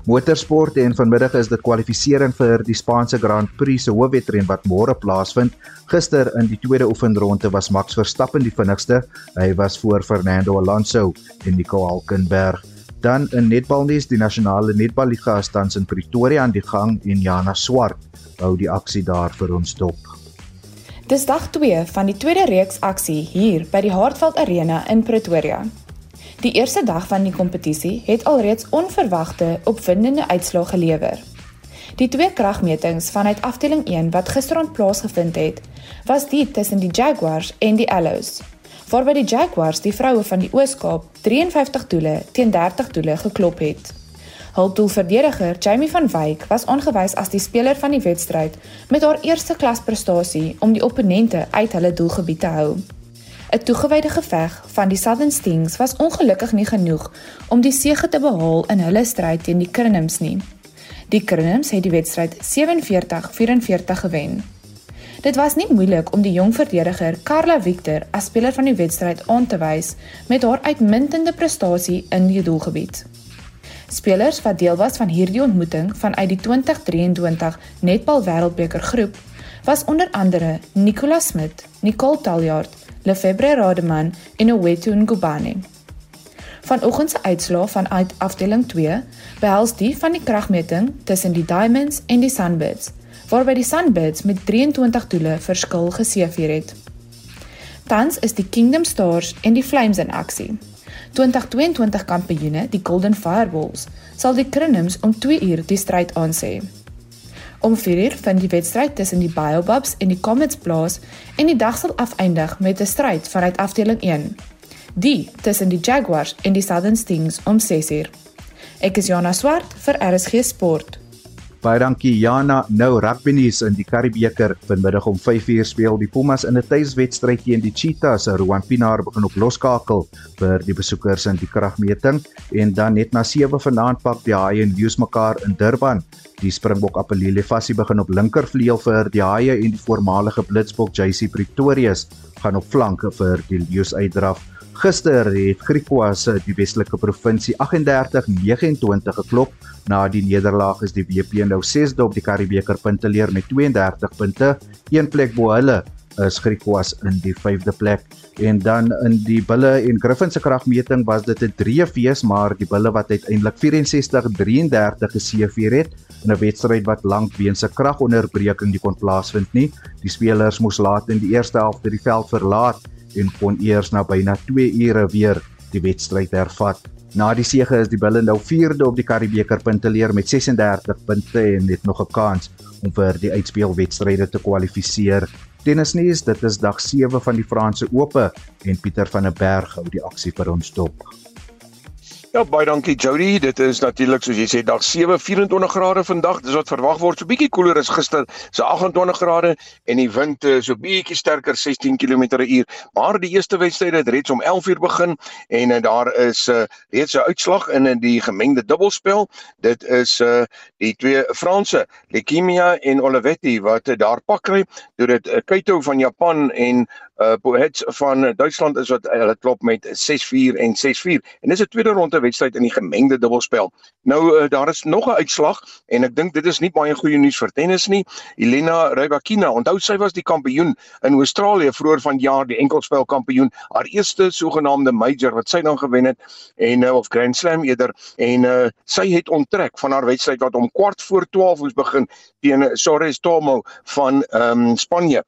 Motorsport en vanmiddag is dit kwalifisering vir die Spaanse Grand Prix se hoofwedren wat môre plaasvind. Gister in die tweede oefenronde was Max Verstappen die vinnigste. Hy was voor Fernando Alonso en Nico Hulkenberg. Dan in netbalnuus, die nasionale netballiga is tans in Pretoria aan die gang en Jana Swart hou die aksie daar vir ons dop. Dis dag 2 van die tweede reeks aksie hier by die Hartveld Arena in Pretoria. Die eerste dag van die kompetisie het alreeds onverwagte opwindende uitslae gelewer. Die twee kragmetings vanuit afdeling 1 wat gisterond plaasgevind het, was die tussen die Jaguars en die Allows. Voorby die Jaguars die vroue van die Oos-Kaap 53 doele teen 30 doele geklop het. Hul doelverdediger, Jamie van Wyk, was aangewys as die speler van die wedstryd met haar eerste klas prestasie om die opponente uit hulle doelgebied te hou. 'n toegewyde geveg van die Southern Stings was ongelukkig nie genoeg om die sege te behaal in hulle stryd teen die Crinums nie. Die Crinums het die wedstryd 47-44 gewen. Dit was nie moeilik om die jong verdediger Carla Victor as speler van die wedstryd aan te wys met haar uitmuntende prestasie in die doelgebied. Spelers wat deel was van hierdie ontmoeting vanuit die 2023 Netbal Wêreldbeker groep was onder andere Nicolas Smit, Nicole Taljaard, Lefebvre Rademan en Owethu Ngubane. Vanoggend se uitslae van uit afdeling 2 behels die van die kragmeting tussen die Diamonds en die Sunbirds, waarby die Sunbirds met 23 doele verskil geseëvier het. Tans is die Kingdom Stars en die Flames in aksie. 2022 kampioene, die Golden Fireballs, sal die Crinums om 2 uur die stryd aansê. Om 4 uur vind die wedstryd tussen die Biobubs en die Comets plaas en die dag sal afeindig met 'n stryd vanuit afdeling 1. Die tussen die Jaguars en die Southern Stings om 6 uur. Ek is Jana Swart vir RSG Sport. Baie dankie Jana. Nou rugby nuus in die Karibebeker vanmiddag om 5uur speel die Pumas in 'n tuiswedstryd teen die Cheetahs. Rowan Pinaar begin op loskakel vir die besoekers in die kragmeting en dan net na 7 vanaand pak die Haie en Lions mekaar in Durban. Die Springbok Appelile Fassie begin op linkervleuel vir die Haie en die voormalige Blitsbok JC Pretorius gaan op flanke vir die Lions uitdraf. Gister het Griquas die Weselike provinsie 38-29 geklop. Na die nederlaag is die WP nou 6de op die Karibebeker punteleer met 32 punte. Een plek bo hulle is Griquas in die 5de plek. En dan in die Bulle en Griffin se kragmeting was dit 'n 3 fees, maar die Bulle wat uiteindelik 64-33 geseëvier het in 'n wedstryd wat lank weens 'n kragonderbreking nie kon plaasvind nie. Die spelers moes laat in die eerste helfte die veld verlaat en kon eers na byna 2 ure weer die wedstryd hervat. Na die sege is die Bulls nou 4de op die Karibebeker punteleer met 36 punte en het nog 'n kans om vir die uitspelwedstryde te kwalifiseer. Tennisnuus, dit is dag 7 van die Franse Ope en Pieter van der Berg hou die aksie vir ons dop. Ja, baie dankie Jody. Dit is natuurlik soos jy sê dag 7 24 grade vandag. Dis wat verwag word. So bietjie koeler as gister, so 28 grade en die wind is so bietjie sterker 16 km/h. Maar die eerste wedstryd het reeds om 11 uur begin en uh, daar is uh, reeds 'n uitslag in in die gemengde dubbelspel. Dit is uh, die twee Franse, Lekimia en Olivetti wat uh, daar pak kry. Dit uh, Keito van Japan en uh Poets van Duitsland is wat hulle klop met 6-4 en 6-4 en dis 'n tweede ronde wedstryd in die gemengde dubbelspel. Nou uh, daar is nog 'n uitslag en ek dink dit is nie baie goeie nuus vir tennis nie. Elena Rybakina, onthou sy was die kampioen in Australië vroeër vanjaar, die enkelspel kampioen, haar eerste sogenaamde major wat sy dan gewen het en uh, of Grand Slam eerder en uh, sy het onttrek van haar wedstryd wat om kwart voor 12 moes begin teen Soares Tomo van ehm um, Spanje.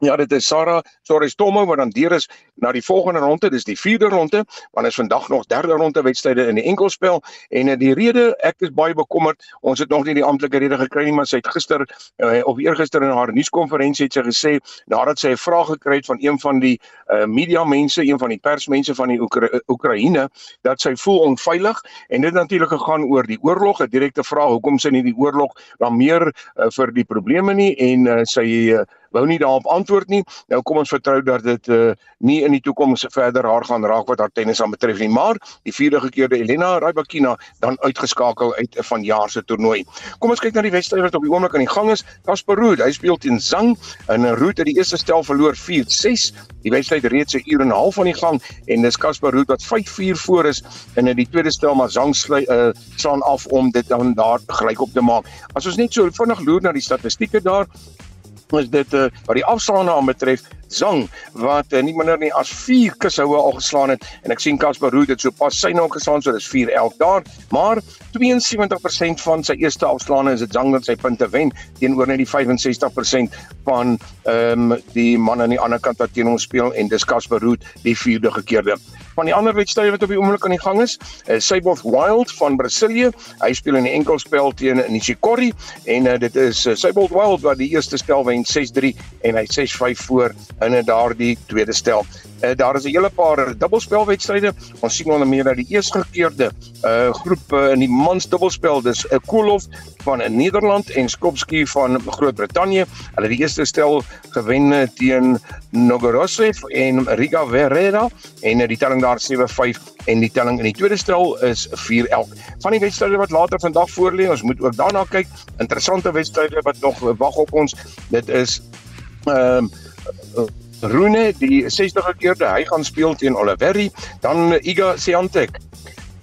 Ja, dit is Sarah. Soares Tomo wat dan deur is na die volgende ronde, dis die 4de ronde, want is vandag nog derde ronde wedstryde in die enkelspel. En uh, die rede ek is baie bekommerd, ons het nog nie die amptelike rede gekry nie, maar sy het gister uh, of eergister in haar nuuskonferensie het sy gesê nadat sy 'n vraag gekry het van een van die uh, media mense, een van die persmense van die Oekra Oekraïne dat sy voel onveilig en dit natuurlik gegaan oor die oorlog, 'n direkte vraag hoekom sy nie die oorlog dan meer uh, vir die probleme nie en uh, sy uh, wou nie daarop antwoord nie. Nou kom ons vertrou dat dit uh, nie in die toekoms verder haar gaan raak wat haar tennis aan betref nie, maar die vierde gekeerde Elena Rybakina dan uitgeskakel uit 'n vanjaar se toernooi. Kom ons kyk na die wedstryd wat op die oomblik aan die gang is. Casper Ruud, hy speel teen Zhang in 'n Ruud het die eerste stel verloor 4-6. Die wedstryd reeds 'n uur en 'n half aan die gang en dis Casper Ruud wat 5-4 voor is in die tweede stel maar Zhang sly uh, slaan af om dit dan daar gelyk op te maak. As ons net so vinnig loer na die statistieke daar is dit uh, wat die afslaande aan betref Zang wat uh, nie minder nie as 4 kushoue al geslaan het. En ek sien Casper Ruud het so pas sy nou geslaan so dis 4 elk daar. Maar 72% van sy eerste afslaande is dit Zang wat sy punte wen teenoor net die 65% van ehm um, die man aan die ander kant wat teen hom speel. En dis Casper Ruud die vierde gekeerde van die ander wedstryde wat op die oomblik aan die gang is, is Seyboth Wild van Brasilië. Hy speel in die enkelspel teen Nishikori en uh, dit is uh, Seyboth Wild wat die eerste stel wen 6-3 en hy 6-5 voor in daardie tweede stel. Uh, daar is 'n hele paar dubbelspelwedstryde. Ons sien onder meer dat die eersgekeerde uh groep uh, in die mans dubbelspel, dis 'n uh, Koolhof van in Nederland en Skopski van Groot-Brittanje. Hulle het die eerste stel gewen teen Nogorosev en Riga Verrera en die telling daar 7-5 en die telling in die tweede stel is 4-11. Van die wedstryde wat later vandag voorlê, ons moet ook daarna kyk. Interessante wedstryde wat nog wag op ons. Dit is ehm um, Rune die 60 keerde hy gaan speel teen Oliveri dan Iga Swiatek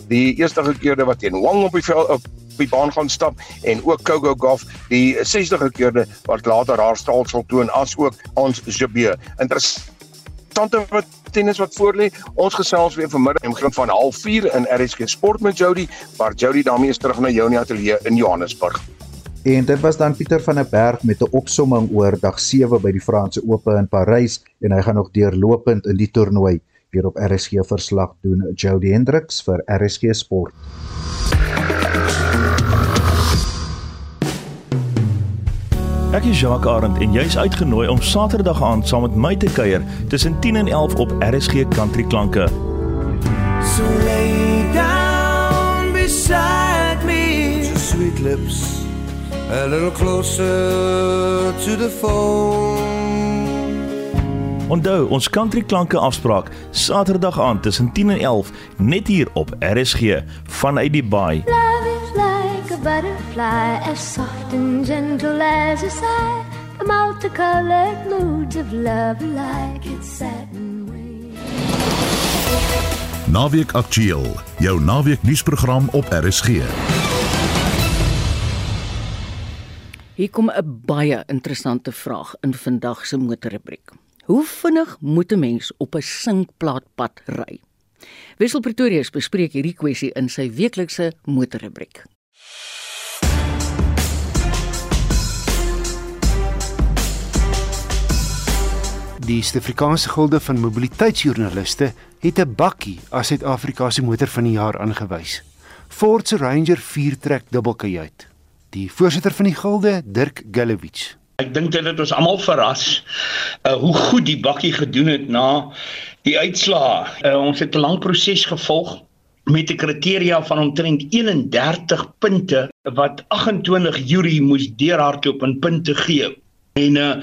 die eerste gekeerde wat teen Wang op die veld op die baan gaan stap en ook Coco Gauff die 60 gekeerde wat later haar staal sal toon as ook ons Jabeur. Interessante wat tennis wat voor lê. Ons gesels weer vanmiddag om grond van 04:30 in RSG Sport met Jody, maar Jody daarmee is terug na jou in die ateljee in Johannesburg. En dit was dan Pieter van der Berg met 'n opsomming oor dag 7 by die Franse Ope in Parys en hy gaan nog deurlopend in die toernooi weer op RSG verslag doen. Jody Hendriks vir RSG Sport. Ek is Jacques Arend en jy's uitgenooi om Saterdag aand saam met my te kuier tussen 10 en 11 op RSG Country Klanke. So lay down beside me Your sweet lips A little closer to the phone Onthou, ons Country Klanke afspraak Saterdag aand tussen 10 en 11 net hier op RSG vanuit die baai. Love a butterfly as soft and gentle as a sigh The multicolored moods of love like it's satin Naweek Aktueel, jou naweek nuusprogram op RSG. Hier kom 'n baie interessante vraag in vandag se motorrubriek. Hoe vinnig moet 'n mens op 'n sinkplaatpad ry? Wessel Pretorius bespreek hierdie kwessie in sy weeklikse motorrubriek. Die Suid-Afrikaanse Gilde van Mobiliteitsjoernaliste het 'n bakkie as Suid-Afrika se motor van die jaar aangewys. Ford se Ranger 4-trek dubbelkajuit. Die voorsitter van die gilde, Dirk Gallowich. Ek dink dit het ons almal verras uh hoe goed die bakkie gedoen het na die uitslae. Uh, ons het 'n lang proses gevolg met 'n kriteria van omtrent 31 punte wat 28 jury moes deurhardloop en punte gee. En uh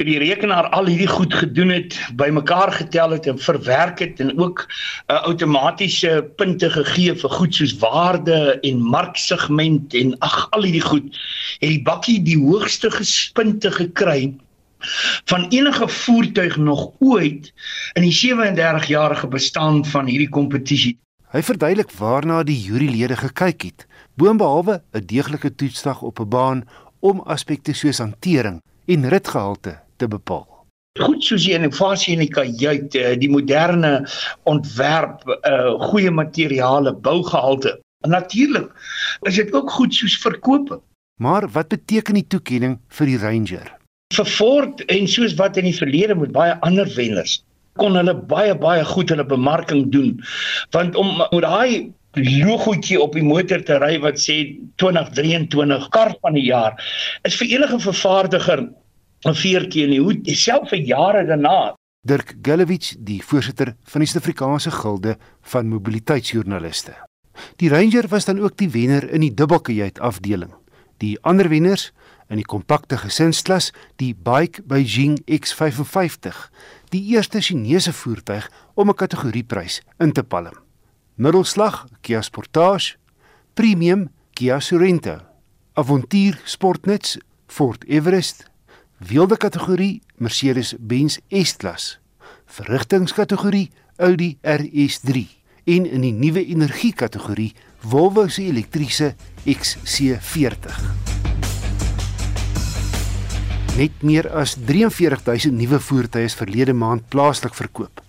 toe die rekenaar al hierdie goed gedoen het, bymekaar getel het en verwerk het en ook 'n uh, outomatiese punte gegee vir goed soos waarde en marksegment en ag al hierdie goed, het die bakkie die hoogste gespunte gekry van enige voertuig nog ooit in die 37-jarige bestaan van hierdie kompetisie. Hy verduidelik waarna die jurylede gekyk het, boonbehalwe 'n deeglike toetsdag op 'n baan om aspekte soos hantering en ritgehalte te bepaal. Goed soos die innovasie in die kajuit, eh, die moderne ontwerp, uh goeie materiale, bougehalte. Natuurlik is dit ook goed soos verkope. Maar wat beteken die toekenning vir die Ranger? Vir Ford en soos wat in die verlede met baie ander wenners kon hulle baie baie goed hulle bemarking doen. Want om met daai logoetjie op die motor te ry wat sê 2023 kar van die jaar is vir enige vervaardiger 'n veertjie in die hoed selfs vir jare daarna. Dirk Gallowich, die voorsitter van die Suid-Afrikaanse Gilde van Mobiliteitsjoernaliste. Die Ranger was dan ook die wenner in die dubbelkajuit afdeling. Die ander wenners in die kompakte gesinsklas, die Bike Beijing X55, die eerste Chinese voertuig om 'n kategorieprys in te palm. Middelslag Kia Sportage, Premium Kia Sorento, Avontuur Sportnuts Ford Everest, Wilde kategorie Mercedes-Benz S-klas, Verrigtingskategorie Audi RS3 en in die nuwe energie kategorie Volvo se elektriese XC40. Net meer as 43000 nuwe voertuie is verlede maand plaaslik verkoop.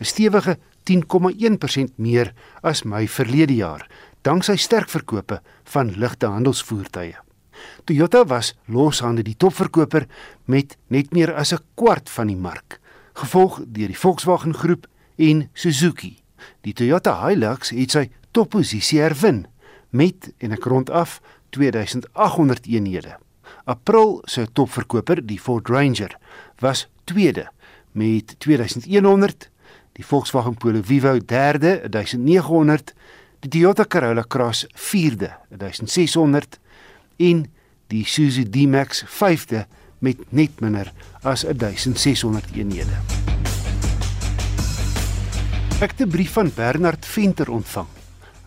'n Stewige 10,1% meer as my verlede jaar, danksy sterk verkope van ligte handelsvoertuie. Toyota was loshande die topverkoper met net meer as 'n kwart van die mark, gevolg deur die Volkswagen groep en Suzuki. Die Toyota Hilux het sy topposisie herwin met en ek rond af 2800 eenhede. April se topverkoper, die Ford Ranger, was tweede met 2100, die Volkswagen Polo Vivo derde, 1900, die Toyota Corolla Cross vierde, 1600 en die Isuzu D-Max 5de met net minder as 1600 eenhede. Ek het 'n brief van Bernard Venter ontvang.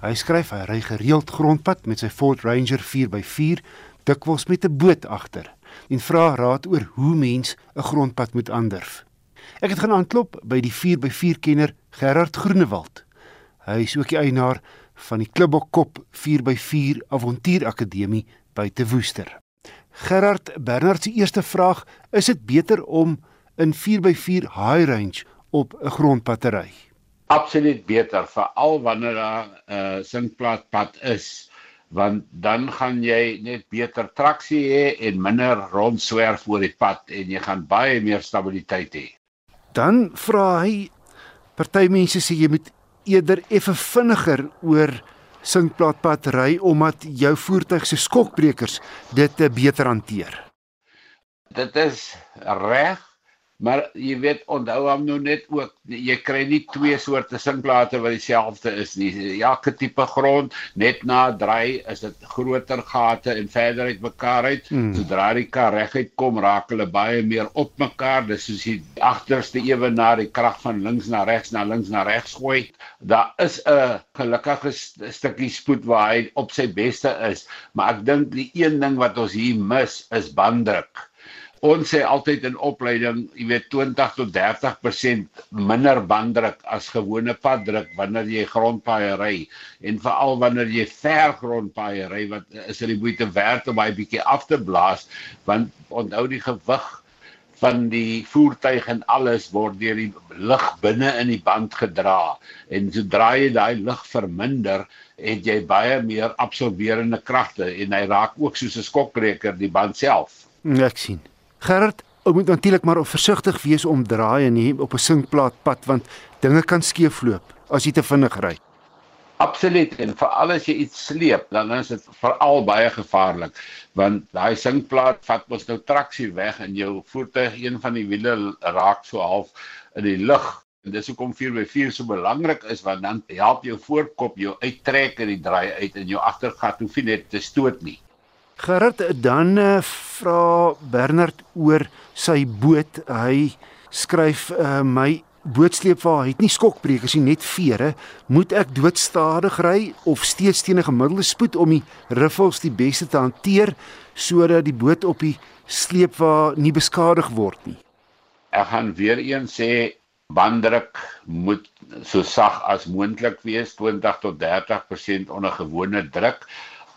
Hy skryf hy ry gereeld grondpad met sy Ford Ranger 4x4, dikwels met 'n boot agter en vra raad oor hoe mens 'n grondpad moet aandurf. Ek het gaan aanklop by die 4x4 kenner Gerard Groenewald. Hy is ook die eienaar van die Klubbokkop 4x4 Avontuurakademie by Te Woester. Gerard Bernard se eerste vraag, is dit beter om in 4x4 high range op 'n grondpad te ry? Absoluut beter, veral wanneer daar 'n uh, sinkplaatpad is, want dan gaan jy net beter traksie hê en minder rondswerf oor die pad en jy gaan baie meer stabiliteit hê. Dan vra hy party mense sê jy moet eerder effe vinniger oor sinkplaatpad ry omdat jou voertuig se skokbrekers dit beter hanteer. Dit is reg Maar jy weet onthou hom nou net ook jy kry nie twee soorte sinkplate wat dieselfde is nie. Elke tipe grond net na draai is dit groter gate en verder uit mekaar uit. Hmm. Sodra die kar reguit kom, raak hulle baie meer op mekaar. Dis soos die agterste ewe na die krag van links na regs na links na regs gooi. Daar is 'n gelukkige stukkie spoed waar hy op sy beste is, maar ek dink die een ding wat ons hier mis is banddruk ons sê altyd in opleiding, jy weet 20 tot 30% minder banddruk as gewone paddruk wanneer jy grondpaaie ry en veral wanneer jy ver grondpaaie ry wat is dit die moeite werd om baie bietjie af te blaas want onthou die gewig van die voertuig en alles word deur die lug binne in die band gedra en sodra jy daai lug verminder het jy baie meer absorberende kragte en hy raak ook soos 'n skokbreker die band self. Ek sien. Gerard, ou moet natuurlik maar versigtig wees om draai en nie op 'n sinkplaat pad want dinge kan skeefloop as jy te vinnig ry. Absoluut en veral as jy iets sleep, dan is dit veral baie gevaarlik want daai sinkplaat vat mos nou traksie weg en jou voertuig een van die wiele raak so half in die lug. En dis hoekom 4x4 so belangrik is want dan help jou voorkop jou uittrek en die draai uit en jou agtergat hoef nie net te stoot nie. Gerard dan uh, vra Bernard oor sy boot. Hy skryf uh, my bootsleepwa het nie skokbrekers nie, net vere. Moet ek doodstadig ry of steeds teen 'n gemiddelde spoed om die riffels die beste te hanteer sodat die boot op die sleepwa nie beskadig word nie? Ek gaan weer een sê banddruk moet so sag as moontlik wees, 20 tot 30% onder gewone druk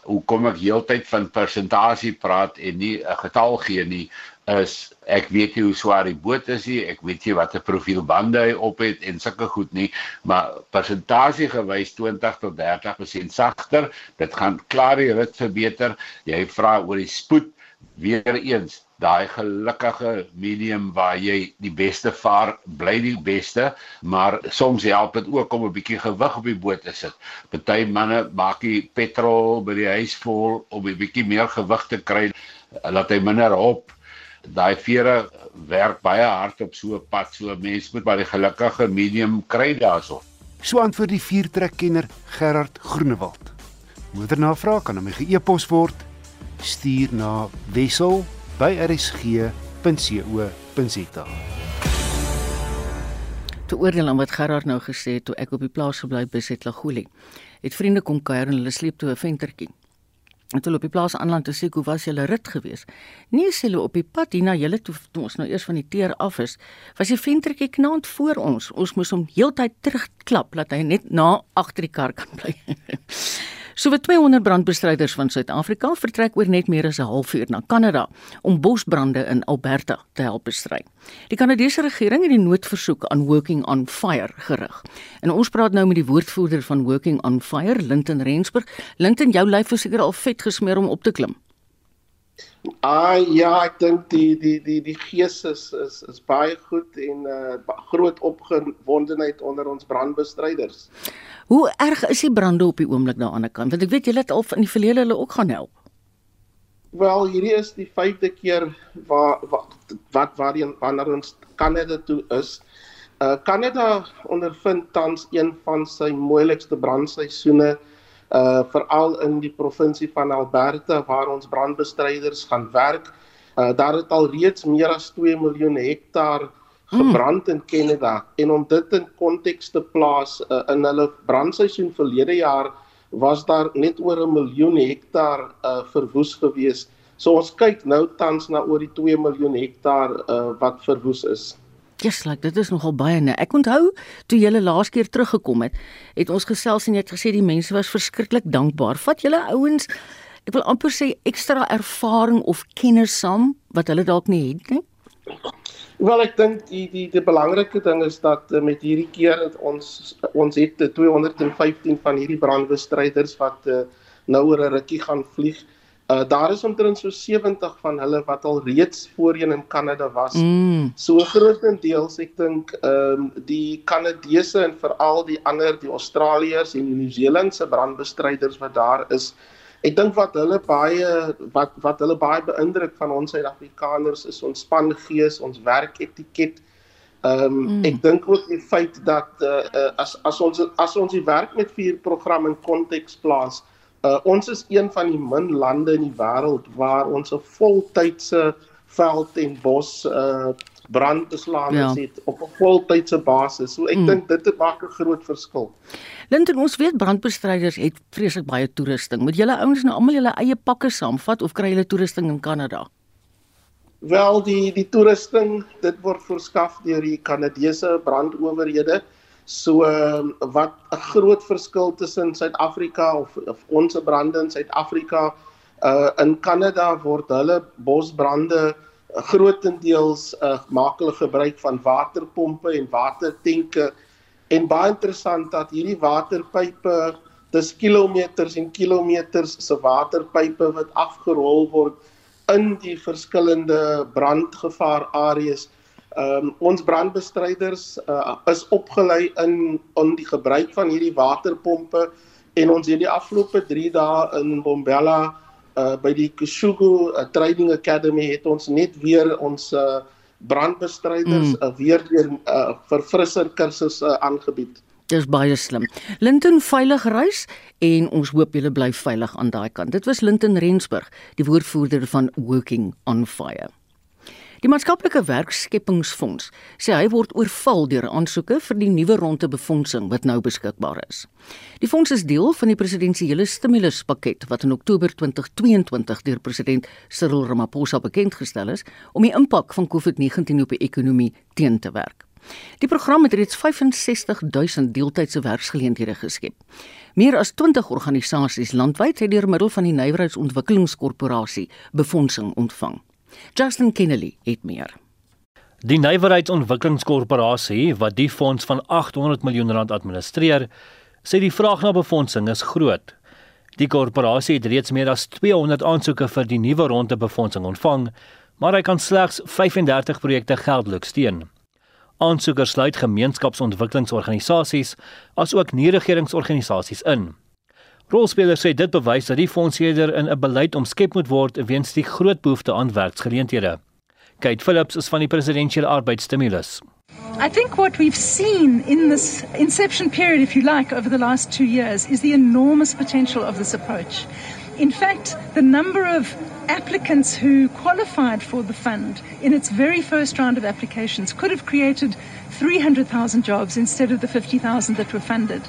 hoekom ek heeltyd van persentasie praat en nie 'n getal gee nie is ek weet nie hoe swaar die boot is nie ek weet nie watter profiel bande hy op het en sulke goed nie maar persentasie gewys 20 tot 30% sagter dit gaan klaar die rit verbeter jy vra oor die spoed weer eens daai gelukkige medium waar jy die beste vaar, bly die beste, maar soms help dit ook om 'n bietjie gewig op die boot te sit. Party manne maak die petrol by die huis vol om 'n bietjie meer gewig te kry, laat hy minder op. Daai vere werk baie hard op so 'n pad, so mense moet maar die gelukkige medium kry daarso. So antwoord die viertrekkenner Gerard Groenewald. Moedernavraag kan aan my ge-e-pos word. Stuur na wissel by rsg.co.za. Toe oordeel aan wat Gerard nou gesê het toe ek op die plaas gebly by Setlagoli. Het vriende kom kuier en hulle sleep toe 'n ventertjie. En toe op die plaas aanland te sê hoe was julle rit gewees? Nee, sê hulle op die pad hier na julle toe toe ons nou eers van die teer af is, was die ventertjie knaand voor ons. Ons moes hom heeltyd terugklap dat hy net na agter die kar kan bly. So wat 200 brandbestryders van Suid-Afrika vertrek oor net meer as 'n halfuur na Kanada om bosbrande in Alberta te help bestry. Die Kanadese regering het die noodversoek aan Working on Fire gerig. En ons praat nou met die woordvoerder van Working on Fire, Linton Rensburg. Linton, jou lyf is seker al vet gesmeer om op te klim. Ah ja, ek dink die die die die gees is is is baie goed en uh groot opgewondenheid onder ons brandbestryders. Hoe erg is die brande op die oomblik daar aan die kant? Want ek weet julle het al in die verlede hulle ook gaan help. Wel, hierdie is die vyfde keer waar wat wat waarheen wanneer ons Kanada toe is. Uh Kanada ondervind tans een van sy moeilikste brandseisoene uh veral in die provinsie van Alberta waar ons brandbestryders gaan werk. Uh daar het al reeds meer as 2 miljoen hektaar gebrand in Kanada en om dit in konteks te plaas uh, in hulle brandseisoen verlede jaar was daar net oor 'n miljoen hektaar uh, verwoes gewees. So ons kyk nou tans na oor die 2 miljoen hektaar uh, wat verwoes is. Yes, like dit is nogal baie nee. Ek onthou toe julle laas keer teruggekom het, het ons gesels en jy het gesê die mense was verskriklik dankbaar. Vat julle ouens, ek wil amper sê ekstra ervaring of kennis saam wat hulle dalk nie het nie. Wel ek dink die die die belangrike ding is dat uh, met hierdie keer ons ons het 215 van hierdie brandbestryders wat uh, nou oor 'n rukkie gaan vlieg. Uh daar is omtrent so 70 van hulle wat al reeds voorheen in Kanada was. Mm. So grootendeels ek dink ehm um, die Kanadese en veral die ander die Australiërs en die Nieu-Seelandse brandbestryders wat daar is. Ek dink wat hulle baie wat wat hulle baie beïndruk van ons Suid-Afrikaners is ons spangees, ons werketiket. Ehm um, mm. ek dink ook die feit dat uh, as as ons as ons die werk met vier programme in konteks plaas Uh, ons is een van die min lande in die wêreld waar ons 'n voltydse veld en bos uh brandbeslaande ja. het op 'n voltydse basis. So ek mm. dink dit maak 'n groot verskil. Linton, ons weet brandbestryders het vreeslik baie toerusting. Moet julle ouens nou almal julle eie pakke saamvat of kry julle toerusting in Kanada? Wel, die die toerusting, dit word verskaf deur die Kanadese brandowerhede. So ehm, wat 'n groot verskil tussen Suid-Afrika of of ons brande in Suid-Afrika uh in Kanada word hulle bosbrande grootendeels uh maak hulle gebruik van waterpompe en watertenke en baie interessant dat hierdie waterpype dis kilometers en kilometers se waterpype wat afgerol word in die verskillende brandgevaar areas. Ehm um, ons brandbestryders uh, is opgelei in in die gebruik van hierdie waterpompe en ons het die afgelope 3 dae in Bombela uh, by die Kushugu uh, Training Academy het ons net weer ons uh, brandbestryders mm. uh, weer weer uh, verfrisser kursusse uh, aangebied. Dis baie slim. Linton veilig reis en ons hoop julle bly veilig aan daai kant. Dit was Linton Rensburg, die woordvoerder van Working on Fire. Die maatskaplike werkskepingsfonds sê hy word oorval deur aansoeke vir die nuwe ronde befondsing wat nou beskikbaar is. Die fonds is deel van die presidensiële stimuluspakket wat in Oktober 2022 deur president Cyril Ramaphosa bekend gestel is om die impak van COVID-19 op die ekonomie teen te werk. Die program het reeds 65000 deeltydse werksgeleenthede geskep. Meer as 20 organisasies landwyd het deur middel van die Nywerheidsontwikkelingskorporasie befondsing ontvang. Justin Kennedy het meer. Die Nywerheidsontwikkelingskorporasie wat die fonds van 800 miljoen rand administreer, sê die vraag na befondsing is groot. Die korporasie het reeds meer as 200 aansoeke vir die nuwe ronde befondsing ontvang, maar hy kan slegs 35 projekte geldelik steun. Aansoekers sluit gemeenskapsontwikkelingsorganisasies asook nie-regeringsorganisasies in. Rolspelers sê dit bewys dat die fonds eerder in 'n beleid omskep moet word weens die groot behoefte aan werksgeleenthede. Kate Phillips is van die presidentsiële arbeidsstimulus. I think what we've seen in this inception period, if you like, over the last two years is the enormous potential of this approach. In fact, the number of applicants who qualified for the fund in its very first round of applications could have created 300,000 jobs instead of the 50,000 that were funded.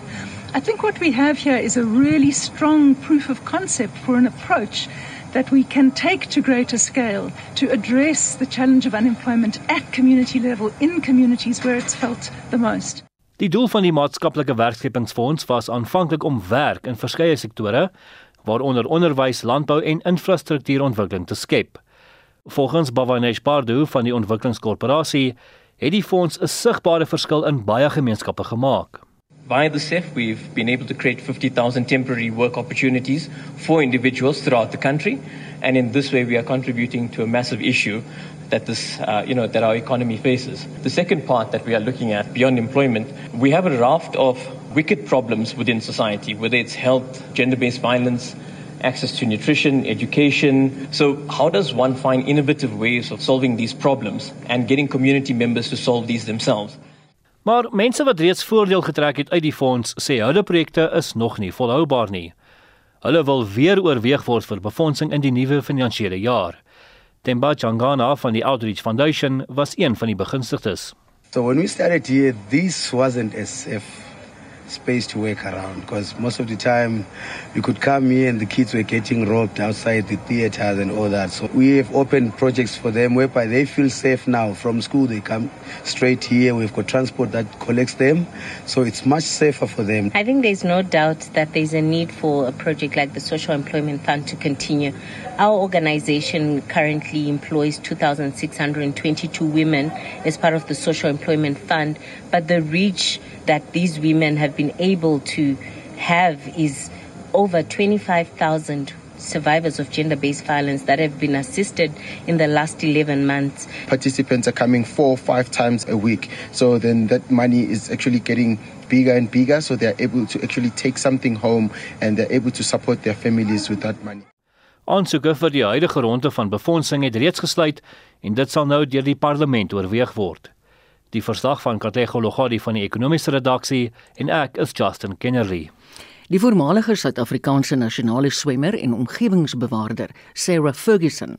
I think what we have here is a really strong proof of concept for an approach that we can take to greater scale to address the challenge of unemployment at community level in communities where it's felt the most. Die doel van die maatskaplike werkskepingsfonds was aanvanklik om werk in verskeie sektore, waaronder onderwys, landbou en infrastruktuurontwikkeling te skep. Volgens Bavanesh Pardu van die ontwikkelingskorporasie het die fonds 'n sigbare verskil in baie gemeenskappe gemaak. Via the CEF, we've been able to create 50,000 temporary work opportunities for individuals throughout the country. And in this way, we are contributing to a massive issue that this, uh, you know, that our economy faces. The second part that we are looking at beyond employment, we have a raft of wicked problems within society, whether it's health, gender-based violence, access to nutrition, education. So how does one find innovative ways of solving these problems and getting community members to solve these themselves? Maar mense wat reeds voordeel getrek het uit die fonds sê hulle projekte is nog nie volhoubaar nie. Hulle wil weer oorweeg word vir befondsing in die nuwe finansiële jaar. Temba Changana van die Outreach Foundation was een van die begunstigdes. So when we started here this wasn't as if space to work around because most of the time you could come here and the kids were getting robbed outside the theaters and all that. So we have opened projects for them whereby they feel safe now. From school, they come straight here. We've got transport that collects them. So it's much safer for them. I think there's no doubt that there's a need for a project like the Social Employment Fund to continue. Our organization currently employs 2,622 women as part of the Social Employment Fund, but the reach that these women have been able to have is over 25,000 survivors of gender based violence that have been assisted in the last 11 months. Participants are coming four or five times a week. So then that money is actually getting bigger and bigger. So they're able to actually take something home and they're able to support their families with that money. Aansoeke vir die huidige ronde van befondsing het reeds gesluit en dit sal nou deur die parlement oorweeg word. Die verslag van Katlego Logadi van die ekonomiese redaksie en ek is Justin Kennerly. Die voormalige Suid-Afrikaanse nasionale swemmer en omgewingsbewaarder, Sarah Ferguson,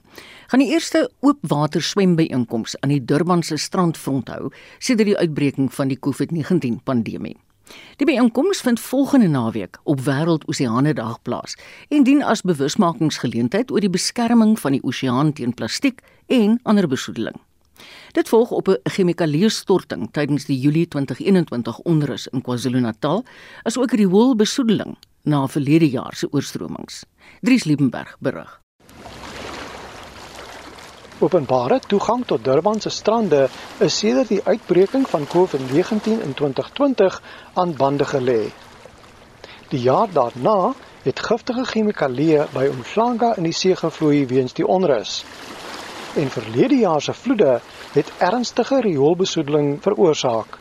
gaan die eerste oopwater swembyeenkoms aan die Durbanse strandfront hou sedert die uitbreking van die COVID-19 pandemie. Die byeenkoms vind volgende naweek op Wêreldoseane Dag plaas en dien as bewusmakingsgeleentheid oor die beskerming van die oseaan teen plastiek en ander besoedeling. Dit volg op 'n chemikalieëstorting tydens die Julie 2021 onrus in KwaZulu-Natal, asook rioolbesoedeling na verlede jaar se oorstromings. Dries Liebenberg berig. Openbare toegang tot Durban se strande is sedert die uitbreking van COVID-19 in 2020 aan bande gelê. Die jaar daarna het giftige chemikalieë by Umhlanga in die see gevloei weens die onrus. En verlede jaar se vloede het ernstige rioolbesoedeling veroorsaak.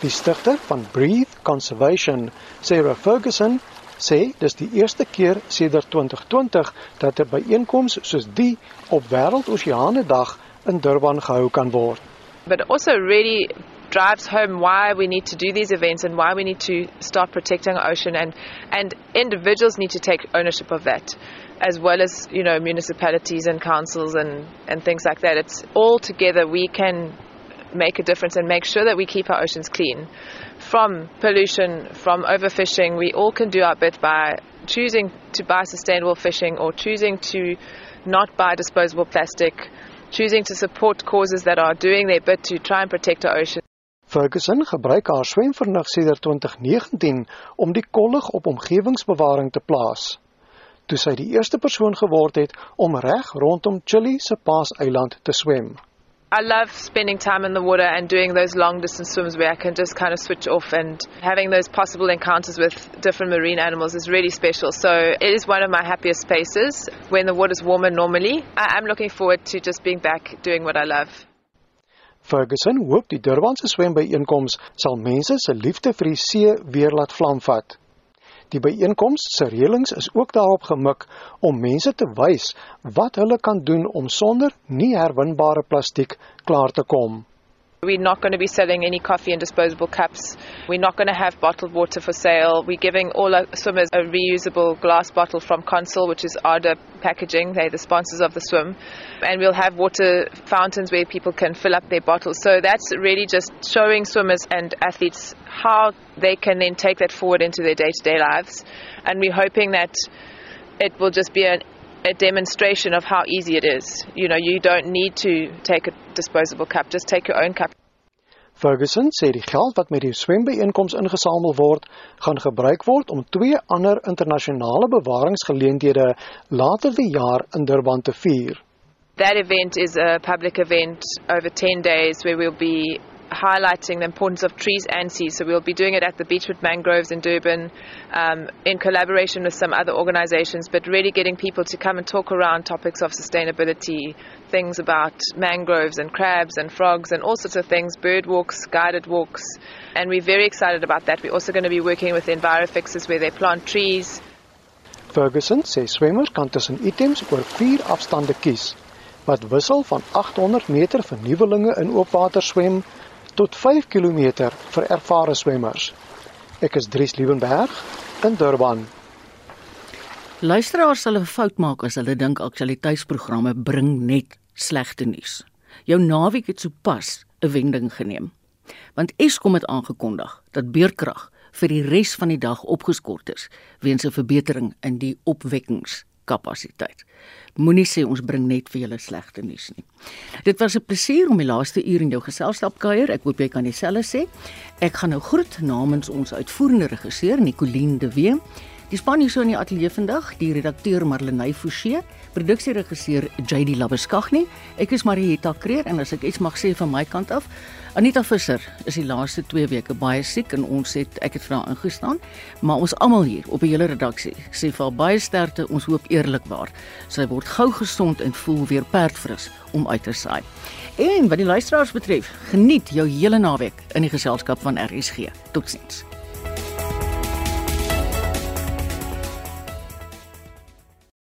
Die stigter van Breathe Conservation, Sarah Ferguson, sê dis die eerste keer sedert 2020 dat 'n byeenkoms soos die op Wêreldoseane Dag in Durban gehou kan word. But also really drives home why we need to do these events and why we need to start protecting our ocean and and individuals need to take ownership of that as well as you know municipalities and councils and and things like that it's all together we can make a difference and make sure that we keep our oceans clean from pollution, from overfishing. We all can do our bit by choosing to buy sustainable fishing or choosing to not buy disposable plastic, choosing to support causes that are doing their bit to try and protect our ocean. Ferguson gebruik haar swemvernig sedert 2019 om die kollig op omgewingsbewaring te plaas. Toe sy die eerste persoon geword het om reg rondom Chili se Paaseiland te swem. I love spending time in the water and doing those long distance swims where I can just kind of switch off and having those possible encounters with different marine animals is really special. So it is one of my happiest spaces when the water's warmer normally. I am looking forward to just being back doing what I love. Ferguson hoop die Durbanse swembyeenkoms sal mense se liefde vir die see weer laat vlam vat. Die byeenkoms se reëlings is ook daarop gemik om mense te wys wat hulle kan doen om sonder nie herwinbare plastiek klaar te kom. We're not going to be selling any coffee in disposable cups. We're not going to have bottled water for sale. We're giving all our swimmers a reusable glass bottle from Consul, which is Arda Packaging. They're the sponsors of the swim. And we'll have water fountains where people can fill up their bottles. So that's really just showing swimmers and athletes how they can then take that forward into their day to day lives. And we're hoping that it will just be an a demonstration of how easy it is. You know, you don't need to take a disposable cup, just take your own cup. Ferguson sê die geld wat met die swembyeenkoms ingesamel word, gaan gebruik word om twee ander internasionale bewaringsgeleenthede later die jaar in Durban te vier. That event is a public event over 10 days where we'll be highlighting the importance of trees and seas. So we'll be doing it at the Beechwood Mangroves in Durban um, in collaboration with some other organizations, but really getting people to come and talk around topics of sustainability, things about mangroves and crabs and frogs and all sorts of things, bird walks, guided walks. And we're very excited about that. We're also going to be working with EnviroFixes where they plant trees. Ferguson sê swemmers kan tussen items oor vier afstande kies wat wissel van 800 meter vir nuwelinge in oopwater swem tot 5 km vir ervare swemmers. Ek is Dries Liebenberg in Durban. Luisteraars sal 'n fout maak as hulle dink aktualiteitsprogramme bring net slegte nuus. Jou naweek het sopas 'n wending geneem. Want Eskom het aangekondig dat beurtkrag vir die res van die dag opgeskort is weens 'n verbetering in die opwekkingskapasiteit. Moenie sê ons bring net vir julle slegte nuus nie. Dit was 'n plesier om die laaste uur in jou geselskap kuier. Ek hoop jy kan dieselfde sê. Ek gaan nou groet namens ons uitvoerende regisseur Nicoline de Wee. Die span hier so in die ateljee vandag, die redakteur Marlenae Forsie, produksieregisseur JD Labuskaghni. Ek is Marieta Kreer en as ek iets mag sê van my kant af, Anita Visser is die laaste 2 weke baie siek en ons het ek het vir haar ingestaan, maar ons almal hier op die hele redaksie sê vir haar baie sterkte, ons hoop eerlikwaar. Sy word gou gesond en voel weer perdfris om uit te saai. En wat die luisteraars betref, geniet jou hele naweek in die geselskap van RSG. Totsiens.